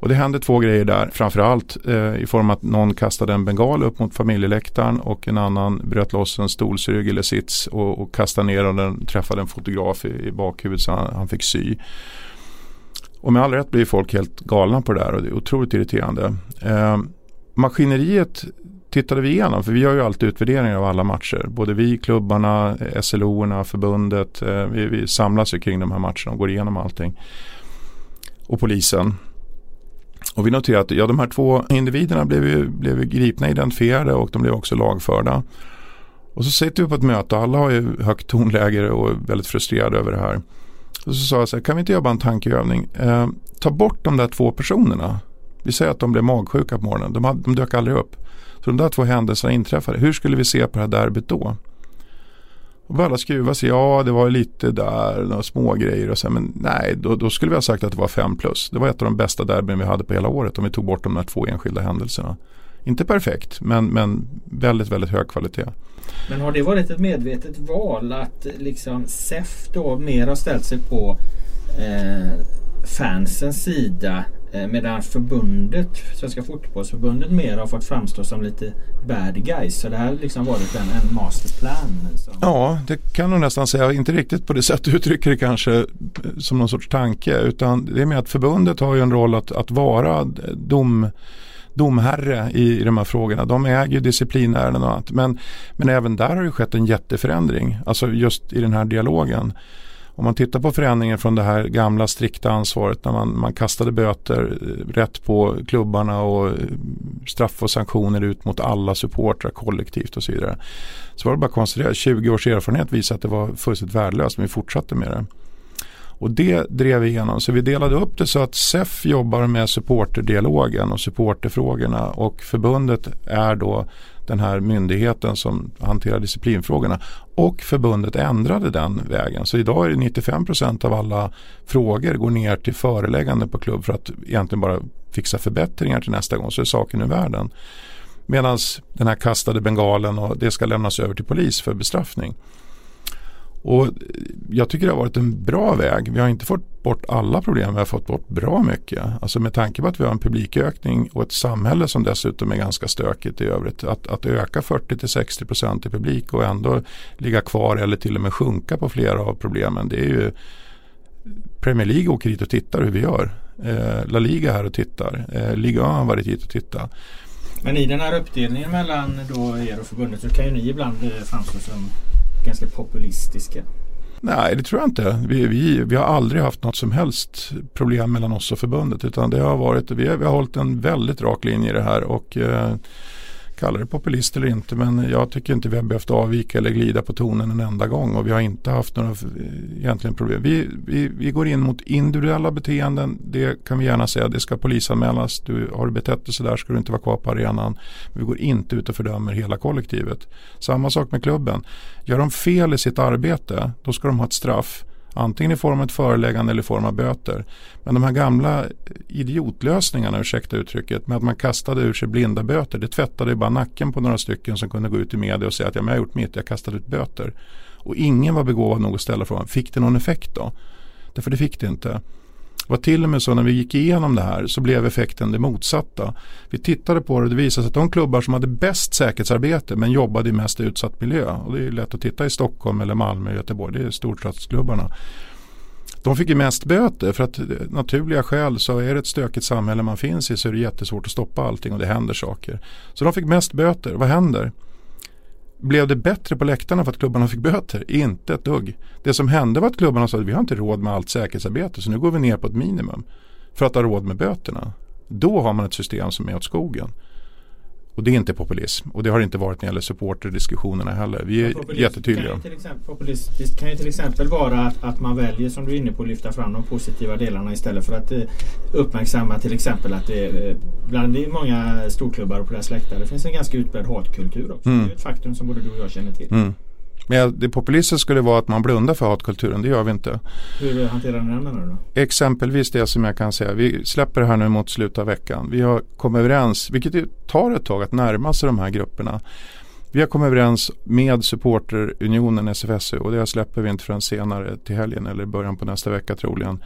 Och det hände två grejer där. Framförallt eh, i form att någon kastade en bengal upp mot familjeläktaren och en annan bröt loss en stolsrygg eller sits och, och kastade ner och den träffade en fotograf i, i bakhuvudet så han, han, fick sy. Och med all rätt blir folk helt galna på det där och det är otroligt irriterande. Eh, maskineriet tittade vi igenom för vi gör ju alltid utvärderingar av alla matcher. Både vi, klubbarna, eh, SLO-erna, förbundet. Eh, vi, vi samlas ju kring de här matcherna och går igenom allting. Och polisen. Och vi noterar att ja, de här två individerna blev, ju, blev gripna, identifierade och de blev också lagförda. Och så sitter vi på ett möte och alla har ju högt tonläge och är väldigt frustrerade över det här. Och så sa jag så här, kan vi inte göra bara en tankeövning? Eh, ta bort de där två personerna. Vi säger att de blev magsjuka på morgonen. De, hade, de dök aldrig upp. Så de där två händelserna inträffade. Hur skulle vi se på det här derbyt då? Och alla skruva sig, ja det var lite där, några små grejer och så, men nej, då, då, skulle vi ha sagt att det var 5 plus. Det var ett av de bästa derbyn vi hade på hela året om vi tog bort de där två enskilda händelserna. Inte perfekt, men, men väldigt, väldigt hög kvalitet. Men har det varit ett medvetet val att liksom SEF då mer har ställt sig på eh, fansens sida Eh, medan förbundet, Svenska fotbollsförbundet mer har fått framstå som lite bad guys. Så det här har liksom varit en, en masterplan. Som... Ja, det kan du nästan säga. Inte riktigt på det sätt du uttrycker det kanske eh, som någon sorts tanke. Utan det är med att förbundet har ju en roll att, att vara eh, dom domherre i, i de här frågorna. De äger ju disciplinärenden och annat. Men, men även där har det skett en jätteförändring. Alltså just i den här dialogen. Om man tittar på förändringen från det här gamla strikta ansvaret när man, man kastade böter eh, rätt på klubbarna och eh, straff och sanktioner ut mot alla supportrar kollektivt och så vidare. Så var det bara att konstatera, 20 års erfarenhet visade att det var fullständigt värdelöst men vi fortsatte med det. Och det drev vi igenom. Så vi delade upp det så att SEF jobbar med supporterdialogen och supporterfrågorna och förbundet är då den här myndigheten som hanterar disciplinfrågorna. Och förbundet ändrade den vägen. Så idag är det 95% av alla frågor går ner till föreläggande på klubb för att egentligen bara fixa förbättringar till nästa gång så är saken ur världen. Medan den här kastade bengalen och det ska lämnas över till polis för bestraffning. Och jag tycker det har varit en bra väg. Vi har inte fått bort alla problem, vi har fått bort bra mycket. Alltså med tanke på att vi har en publikökning och ett samhälle som dessutom är ganska stökigt i övrigt. Att, att öka 40-60% i publik och ändå ligga kvar eller till och med sjunka på flera av problemen. Det är ju Premier League åker hit och tittar hur vi gör. Eh, La Liga här och tittar. Eh, Liga A har varit hit och tittat. Men i den här uppdelningen mellan då er och förbundet så kan ju ni ibland eh, framstå som ganska populistiska? Nej, det tror jag inte. Vi, vi, vi har aldrig haft något som helst problem mellan oss och förbundet utan det har varit, vi, vi har hållit en väldigt rak linje i det här och eh, kalla det populist eller inte men jag tycker inte vi har behövt avvika eller glida på tonen en enda gång och vi har inte haft några eh, egentligen problem. Vi, vi, vi går in mot individuella beteenden, det kan vi gärna säga, det ska polisanmälas. Du, har du betett dig sådär ska du inte vara kvar på arenan. Vi går inte ut och fördömer hela kollektivet. Samma sak med klubben. Gör de fel i sitt arbete, då ska de ha ett straff. Antingen i form av ett föreläggande eller i form av böter. Men de här gamla idiotlösningarna, ursäkta uttrycket, med att man kastade ur sig blinda böter. Det tvättade ju bara nacken på några stycken som kunde gå ut i media och säga att ja, jag har gjort mitt, jag kastade ut böter. Och ingen var begåvad nog att ställa frågan, fick det någon effekt då? Därför det fick det inte. Det var till och med så när vi gick igenom det här så blev effekten det motsatta. Vi tittade på det och det visade sig att de klubbar som hade bäst säkerhetsarbete men jobbade i mest utsatt miljö. Och det är lätt att titta i Stockholm eller Malmö och Göteborg. Det är storstadsklubbarna. De fick ju mest böter för att naturliga skäl så är det ett stökigt samhälle man finns i så är det jättesvårt att stoppa allting och det händer saker. Så de fick mest böter. Vad händer? Blev det bättre på läktarna för att klubbarna fick böter? Inte ett dugg. Det som hände var att klubbarna sa att vi har inte råd med allt säkerhetsarbete så nu går vi ner på ett minimum för att ha råd med böterna. Då har man ett system som är åt skogen. Och det är inte populism. Och det har det inte varit när det gäller supporterdiskussionerna heller. Vi är populism jättetydliga. Kan exempel, populistiskt kan ju till exempel vara att, att, man väljer, som du är inne på, att lyfta fram de positiva delarna istället för att eh, uppmärksamma till exempel att det eh, bland många storklubbar och på deras läktare finns en ganska utbredd hatkultur också. Mm. Det är ett faktum som både du och jag känner till. Mm. Men det populistiska skulle vara att man blundar för hatkulturen, det gör vi inte. Hur hanterar ni den då? Exempelvis det som jag kan säga, vi släpper det här nu mot slutet av veckan. Vi har kommit överens, vilket tar ett tag att närma sig de här grupperna. Vi har kommit överens med supporterunionen SFSU och det släpper vi inte förrän senare till helgen eller början på nästa vecka troligen.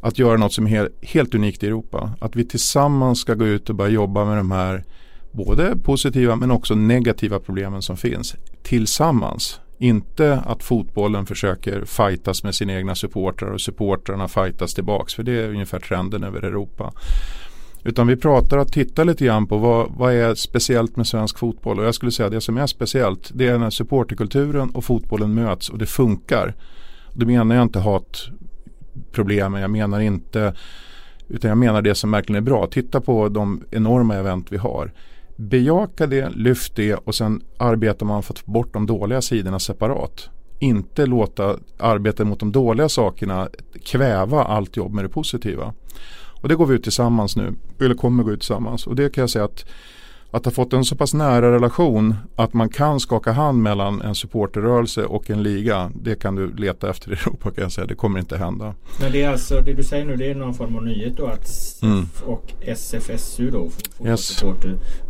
Att göra något som är helt, helt unikt i Europa. Att vi tillsammans ska gå ut och börja jobba med de här både positiva men också negativa problemen som finns tillsammans. Inte att fotbollen försöker fightas med sina egna supportrar och supportrarna fightas tillbaks för det är ungefär trenden över Europa. Utan vi pratar att titta lite grann på vad, vad är speciellt med svensk fotboll och jag skulle säga att det som är speciellt det är när supporterkulturen och fotbollen möts och det funkar. Då menar jag inte hatproblemen, jag menar inte utan jag menar det som verkligen är bra. Titta på de enorma event vi har. Bejaka det, lyft det och sen arbetar man för att få bort de dåliga sidorna separat. inte låta arbetet mot de dåliga sakerna kväva allt jobb med det positiva. Och det går vi ut tillsammans nu, eller kommer gå ut tillsammans. Och det kan jag säga att att ha fått en så pass nära relation att man kan skaka hand mellan en supporterrörelse och en liga. Det kan du leta efter i Europa kan jag säga. Det kommer inte hända. Men det är alltså det du säger nu det är någon form av nyhet då att SIF mm. och SFSU då yes.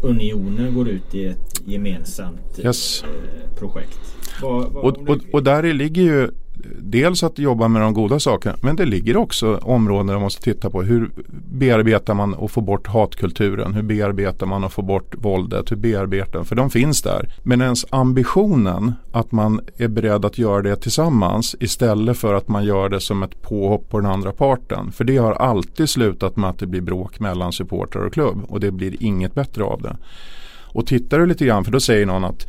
Unionen går ut i ett gemensamt yes. eh, projekt. Var, var och, och, och där ligger ju dels att jobba med de goda sakerna men det ligger också områden där man måste titta på hur bearbetar man och får bort hatkulturen? Hur bearbetar man och får bort våldet? Hur bearbetar För de finns där. Men ens ambitionen att man är beredd att göra det tillsammans istället för att man gör det som ett påhopp på den andra parten. För det har alltid slutat med att det blir bråk mellan supportrar och klubb och det blir inget bättre av det. Och tittar du lite grann, för då säger någon att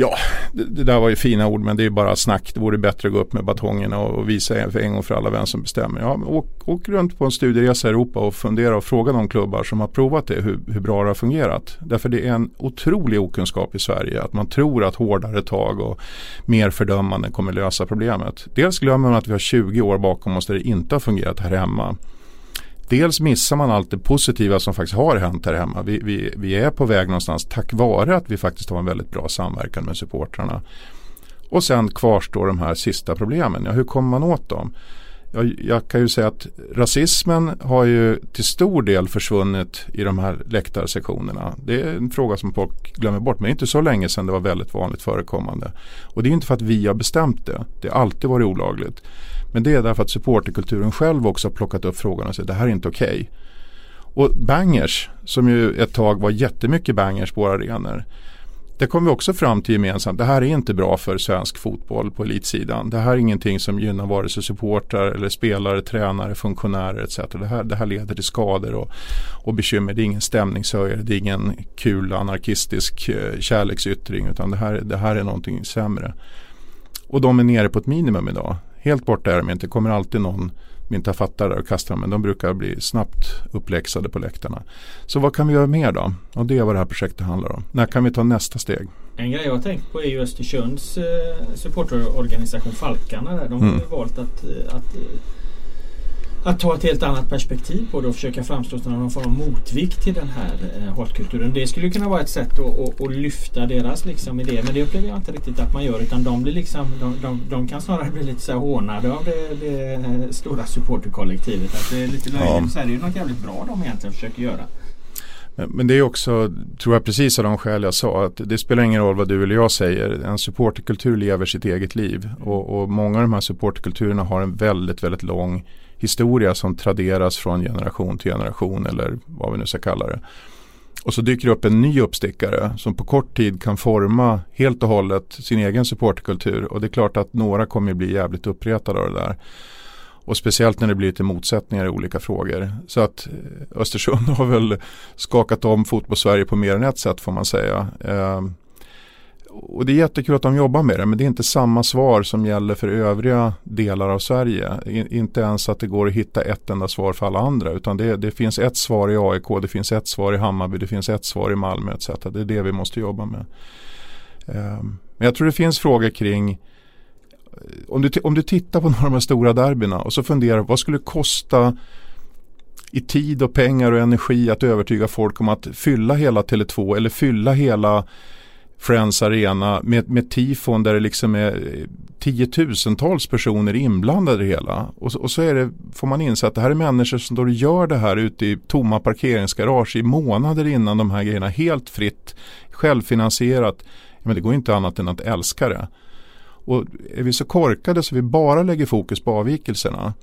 Ja, det, det, där var ju fina ord men det är bara snack. Det vore bättre att gå upp med batongerna och, och visa för en gång för alla vem som bestämmer. Ja, åk, åk runt på en studieresa i Europa och fundera och fråga de klubbar som har provat det hur, hur bra det har fungerat. Därför det är en otrolig okunskap i Sverige att man tror att hårdare tag och mer fördömande kommer lösa problemet. Dels glömmer man att vi har 20 år bakom oss där det inte har fungerat här hemma dels missar man allt det positiva som faktiskt har hänt här hemma. Vi, vi, vi är på väg någonstans tack vare att vi faktiskt har en väldigt bra samverkan med supportrarna. Och sen kvarstår de här sista problemen. Ja, hur kommer man åt dem? Jag, jag, kan ju säga att rasismen har ju till stor del försvunnit i de här läktarsektionerna. Det är en fråga som folk glömmer bort men det är inte så länge sedan det var väldigt vanligt förekommande. Och det är inte för att vi har bestämt det. Det har alltid varit olagligt. Men det är därför att supporterkulturen själv också har plockat upp frågan och sagt det här är inte okej. Okay. Och bangers, som ju ett tag var jättemycket bangers på våra arenor. Det kom vi också fram till gemensamt. Det här är inte bra för svensk fotboll på elitsidan. Det här är ingenting som gynnar vare sig supportrar eller spelare, tränare, funktionärer etc. Det här, det här leder till skador och, och bekymmer. Det är ingen stämningshöjare, det är ingen kul anarkistisk eh, kärleksyttring utan det här, det här är någonting sämre. Och de är nere på ett minimum idag. Helt borta är de inte. Det kommer alltid någon som inte har fattat det och kastar dem. Men de brukar bli snabbt uppläxade på läktarna. Så vad kan vi göra mer då? Och det är vad det här projektet handlar om. När kan vi ta nästa steg? En grej jag har tänkt på är ju Östersunds eh, supporterorganisation Falkarna. Där. De har mm. valt att, eh, att eh, att ta ett helt annat perspektiv på det och försöka framstå som någon form av motvikt till den här eh, hatkulturen. Det skulle kunna vara ett sätt att, att, att lyfta deras liksom, idéer men det upplever jag inte riktigt att man gör utan de, blir liksom, de, de, de kan snarare bli lite så här hånade av det, det stora supporterkollektivet. Att det är lite löjligt. Ja. Så är det ju något jävligt bra de egentligen försöker göra. Men det är också, tror jag precis av de skäl jag sa, att det spelar ingen roll vad du eller jag säger. En supporterkultur lever sitt eget liv. Och, och många av de här supporterkulturerna har en väldigt, väldigt lång historia som traderas från generation till generation eller vad vi nu ska kalla det. Och så dyker det upp en ny uppstickare som på kort tid kan forma helt och hållet sin egen supportkultur. Och det är klart att några kommer bli jävligt uppretade av det där. Och speciellt när det blir lite motsättningar i olika frågor. Så att eh, Östersund har väl skakat om fotbollssverige på mer än ett sätt får man säga. Eh, och det är jättekul att de jobbar med det men det är inte samma svar som gäller för övriga delar av Sverige. inte ens att det går att hitta ett enda svar för alla andra utan det, det, finns ett svar i AIK, det finns ett svar i Hammarby, det finns ett svar i Malmö etc. Det är det vi måste jobba med. Um, men jag tror det finns frågor kring eh, om du, om du tittar på några av de stora derbyna och så funderar vad skulle det kosta i tid och pengar och energi att övertyga folk om att fylla hela Tele2 eller fylla hela Friends Arena med, med tifon där det liksom är eh, tiotusentals personer inblandade i det hela. Och, och så är det, får man inse att det här är människor som då gör det här ute i tomma parkeringsgarage i månader innan de här grejerna helt fritt, självfinansierat. Men det går inte annat än att älska det. Och är vi så korkade så vi bara lägger fokus på avvikelserna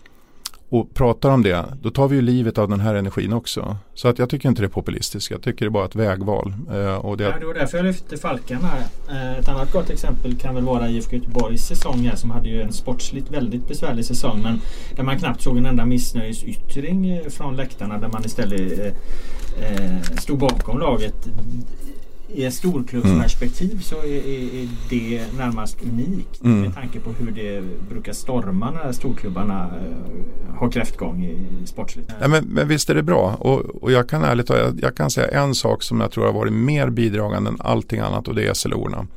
och pratar om det, då tar vi ju livet av den här energin också. Så att jag tycker inte det är populistiskt, jag tycker det är bara ett vägval. Eh, och det... Ja, det var därför jag lyfte Falkarna. Eh, ett annat gott exempel kan väl vara IFK Göteborgs säsong här som hade ju en sportsligt väldigt besvärlig säsong men där man knappt såg en enda missnöjesyttring eh, från läktarna där man istället eh, eh stod bakom laget i ett storklubbsperspektiv mm. så är, är, det närmast unikt mm. med tanke på hur det brukar storma när storklubbarna uh, har kräftgång i sportsligt. Ja, men, men visst är det bra och, och jag kan ärligt jag, jag kan säga en sak som jag tror har varit mer bidragande än allting annat och det är SLO-orna.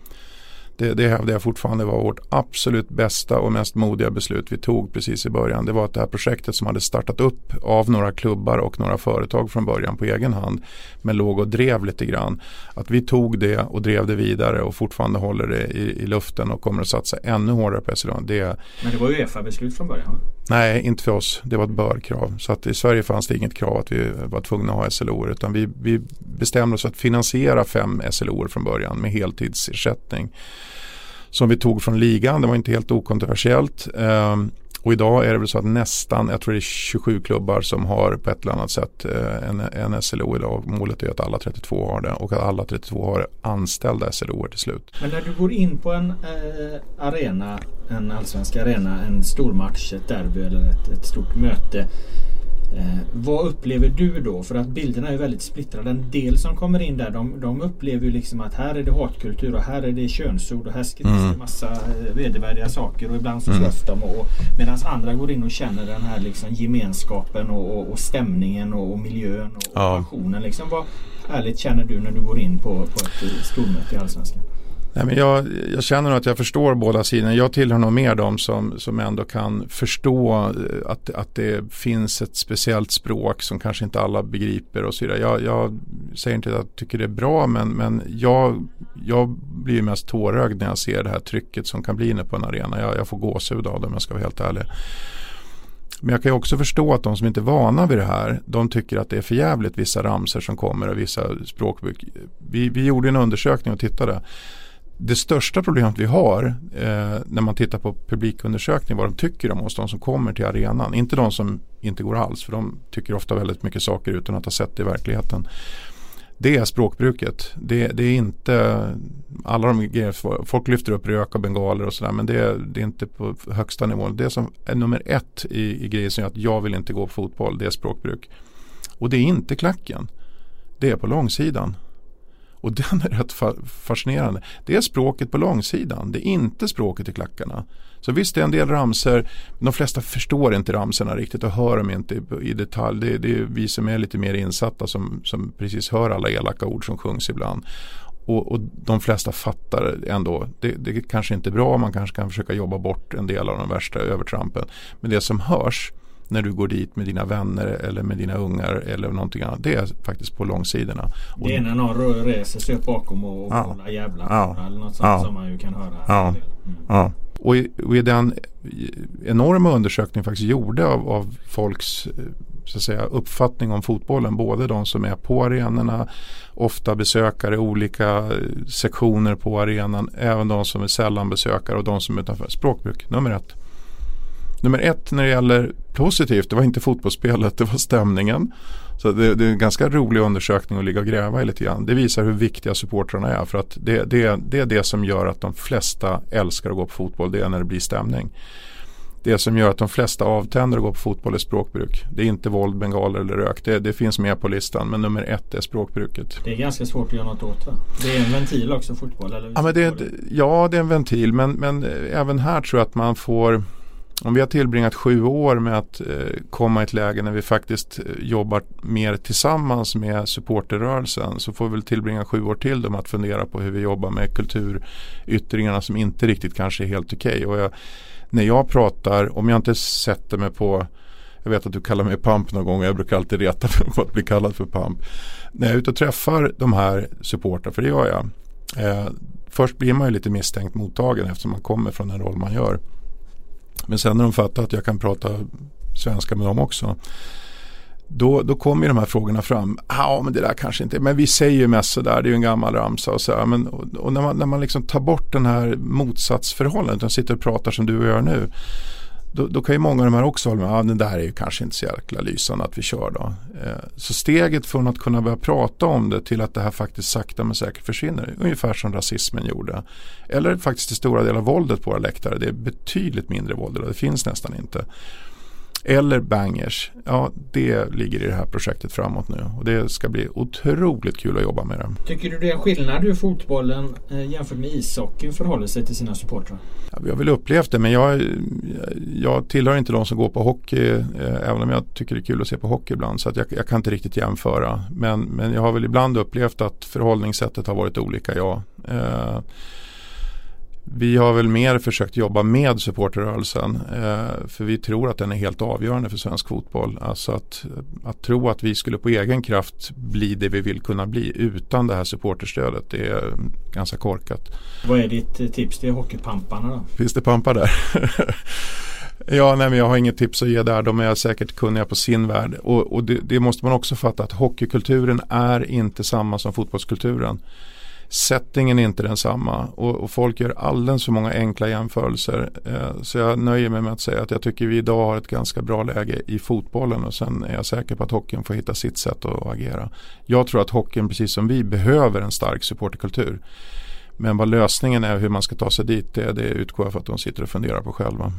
Det, det hävdar jag fortfarande var vårt absolut bästa och mest modiga beslut vi tog precis i början. Det var att det här projektet som hade startat upp av några klubbar och några företag från början på egen hand men låg och drev lite grann. Att vi tog det och drev det vidare och fortfarande håller det i, i luften och kommer att satsa ännu hårdare på. Det, men det var ju Uefa-beslut från början? Nej, inte för oss. Det var ett bör-krav. Så att i Sverige fanns det inget krav att vi var tvungna att ha SLO utan vi, vi bestämde oss för att finansiera fem SLO från början med heltidsersättning som vi tog från ligan. Det var inte helt okontroversiellt. Ehm, och idag är det väl så att nästan, jag tror det är 27 klubbar som har på ett eller annat sätt eh, en, en SLO idag. Målet är att alla 32 har det och att alla 32 har anställda SLO till slut. Men när du går in på en eh, arena, en allsvensk arena, en stormatch, ett derby eller ett, ett stort möte. Eh, vad upplever du då? För att bilderna är väldigt splittrade. En del som kommer in där de, de upplever ju liksom att här är det hatkultur och här är det könsord och här skrivs mm. det massa eh, vedervärdiga saker och ibland så mm. slåss mm. de. Och, Medan andra går in och känner den här liksom gemenskapen och, och, och stämningen och, miljön och, ja. passionen. Liksom, vad ärligt känner du när du går in på, på ett stormöte i Allsvenskan? Nej, men jag, jag känner att jag förstår båda sidorna. Jag tillhör nog mer de som, som ändå kan förstå eh, att, att det finns ett speciellt språk som kanske inte alla begriper och så vidare. Jag, jag säger inte att jag tycker det är bra men, men jag, jag blir mest tårögd när jag ser det här trycket som kan bli inne på en arena. Jag, jag får gåshud av det om jag ska vara helt ärlig. Men jag kan ju också förstå att de som inte är vana vid det här, de tycker att det är för jävligt vissa ramser som kommer och vissa språkbruk. Vi, vi gjorde en undersökning och tittade det största problemet vi har eh, när man tittar på publikundersökning vad de tycker om oss, de som kommer till arenan. Inte de som inte går alls för de tycker ofta väldigt mycket saker utan att ha sett det i verkligheten. Det är språkbruket. Det, det är inte alla de grejer, folk lyfter upp rök och bengaler och sådär men det, det, är inte på högsta nivån. Det som är nummer ett i, i grejer som gör att jag vill inte gå på fotboll det är språkbruk. Och det är inte klacken. Det är på långsidan. Och den är rätt fascinerande. Det är språket på långsidan. Det är inte språket i klackarna. Så visst det är en del ramser. De flesta förstår inte ramserna riktigt och hör dem inte i, detalj. Det, det, är vi som är lite mer insatta som, som precis hör alla elaka ord som sjungs ibland. Och, och de flesta fattar ändå. Det, det kanske inte är bra. Man kanske kan försöka jobba bort en del av de värsta övertrampen. Men det som hörs när du går dit med dina vänner eller med dina ungar eller någonting annat. Det är faktiskt på långsidorna. Det är när någon reser sig upp bakom och, och ja. jävlar ja. eller något sånt ja. som man ju kan höra. Ja. Mm. ja. Och i, och i, den enorma undersökning faktiskt gjorde av, av folks så att säga, uppfattning om fotbollen. Både de som är på arenorna, ofta besökare, olika sektioner på arenan. Även de som är sällan besökare och de som är utanför. Språkbruk, nummer ett. Nummer ett när det gäller positivt, det var inte fotbollsspelet, det var stämningen. Så det, det, är en ganska rolig undersökning att ligga och gräva i lite grann. Det visar hur viktiga supportrarna är för att det, det, det är det som gör att de flesta älskar att gå på fotboll, det är när det blir stämning. Det som gör att de flesta avtänder att gå på fotboll är språkbruk. Det är inte våld, bengaler eller rök. Det, det, finns med på listan men nummer ett är språkbruket. Det är ganska svårt att göra något åt va? Det är en ventil också fotboll? Eller ja, men det, ja det är en ventil men, men även här tror jag att man får om vi har tillbringat sju år med att eh, komma i ett läge när vi faktiskt eh, jobbar mer tillsammans med supporterrörelsen så får vi väl tillbringa sju år till med att fundera på hur vi jobbar med kulturyttringarna som inte riktigt kanske är helt okej. Okay. när jag pratar, om jag inte sätter mig på jag vet att du kallar mig pamp någon gång och jag brukar alltid reta mig på att bli kallad för pamp. När jag är ute och träffar de här supportrarna, för det gör jag. Eh, först blir man ju lite misstänkt mottagen eftersom man kommer från den roll man gör. Men sen när de fattar att jag kan prata svenska med dem också. Då, då kommer de här frågorna fram. Ja men det där kanske inte, men vi säger ju mest sådär, det är ju en gammal ramsa och så men, och, och, när man, när man liksom tar bort den här motsatsförhållandet, och sitter och pratar som du och jag nu då, då, kan ju många av de här också hålla med, ja, det där är ju kanske inte så jäkla lysande att vi kör då. Eh, så steget från att kunna börja prata om det till att det här faktiskt sakta men säkert försvinner, ungefär som rasismen gjorde. Eller faktiskt till stora delar våldet på våra läktare, det är betydligt mindre våld, det finns nästan inte. Eller bangers, ja det ligger i det här projektet framåt nu och det ska bli otroligt kul att jobba med det. Tycker du det är skillnad hur fotbollen eh, jämfört med ishockeyn förhåller sig till sina supportrar? Ja, vi har väl upplevt det men jag, jag tillhör inte de som går på hockey eh, även om jag tycker det är kul att se på hockey ibland så att jag, jag, kan inte riktigt jämföra. Men, men jag har väl ibland upplevt att förhållningssättet har varit olika ja. Eh, Vi har väl mer försökt jobba med supporterrörelsen eh, för vi tror att den är helt avgörande för svensk fotboll. Alltså att, att tro att vi skulle på egen kraft bli det vi vill kunna bli utan det här supporterstödet det är ganska korkat. Vad är ditt eh, tips till hockeypamparna då? Finns det pampar där? Ja, nej, men jag har inget tips att ge där. De är säkert kunniga på sin värld. Och, och det, det, måste man också fatta att hockeykulturen är inte samma som fotbollskulturen. Settingen är inte densamma och, och folk gör alldeles för många enkla jämförelser. Eh, så jag nöjer mig med att säga att jag tycker vi idag har ett ganska bra läge i fotbollen och sen är jag säker på att hockeyn får hitta sitt sätt att, att agera. Jag tror att hockeyn precis som vi behöver en stark supporterkultur. Men vad lösningen är hur man ska ta sig dit det, det utgår jag för att de sitter och funderar på själva.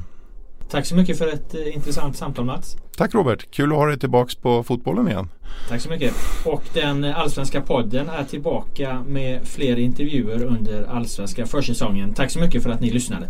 Tack så mycket för ett eh, intressant samtal Mats. Tack Robert, kul att ha dig tillbaks på fotbollen igen. Tack så mycket. Och den allsvenska podden är tillbaka med fler intervjuer under allsvenska försäsongen. Tack så mycket för att ni lyssnade.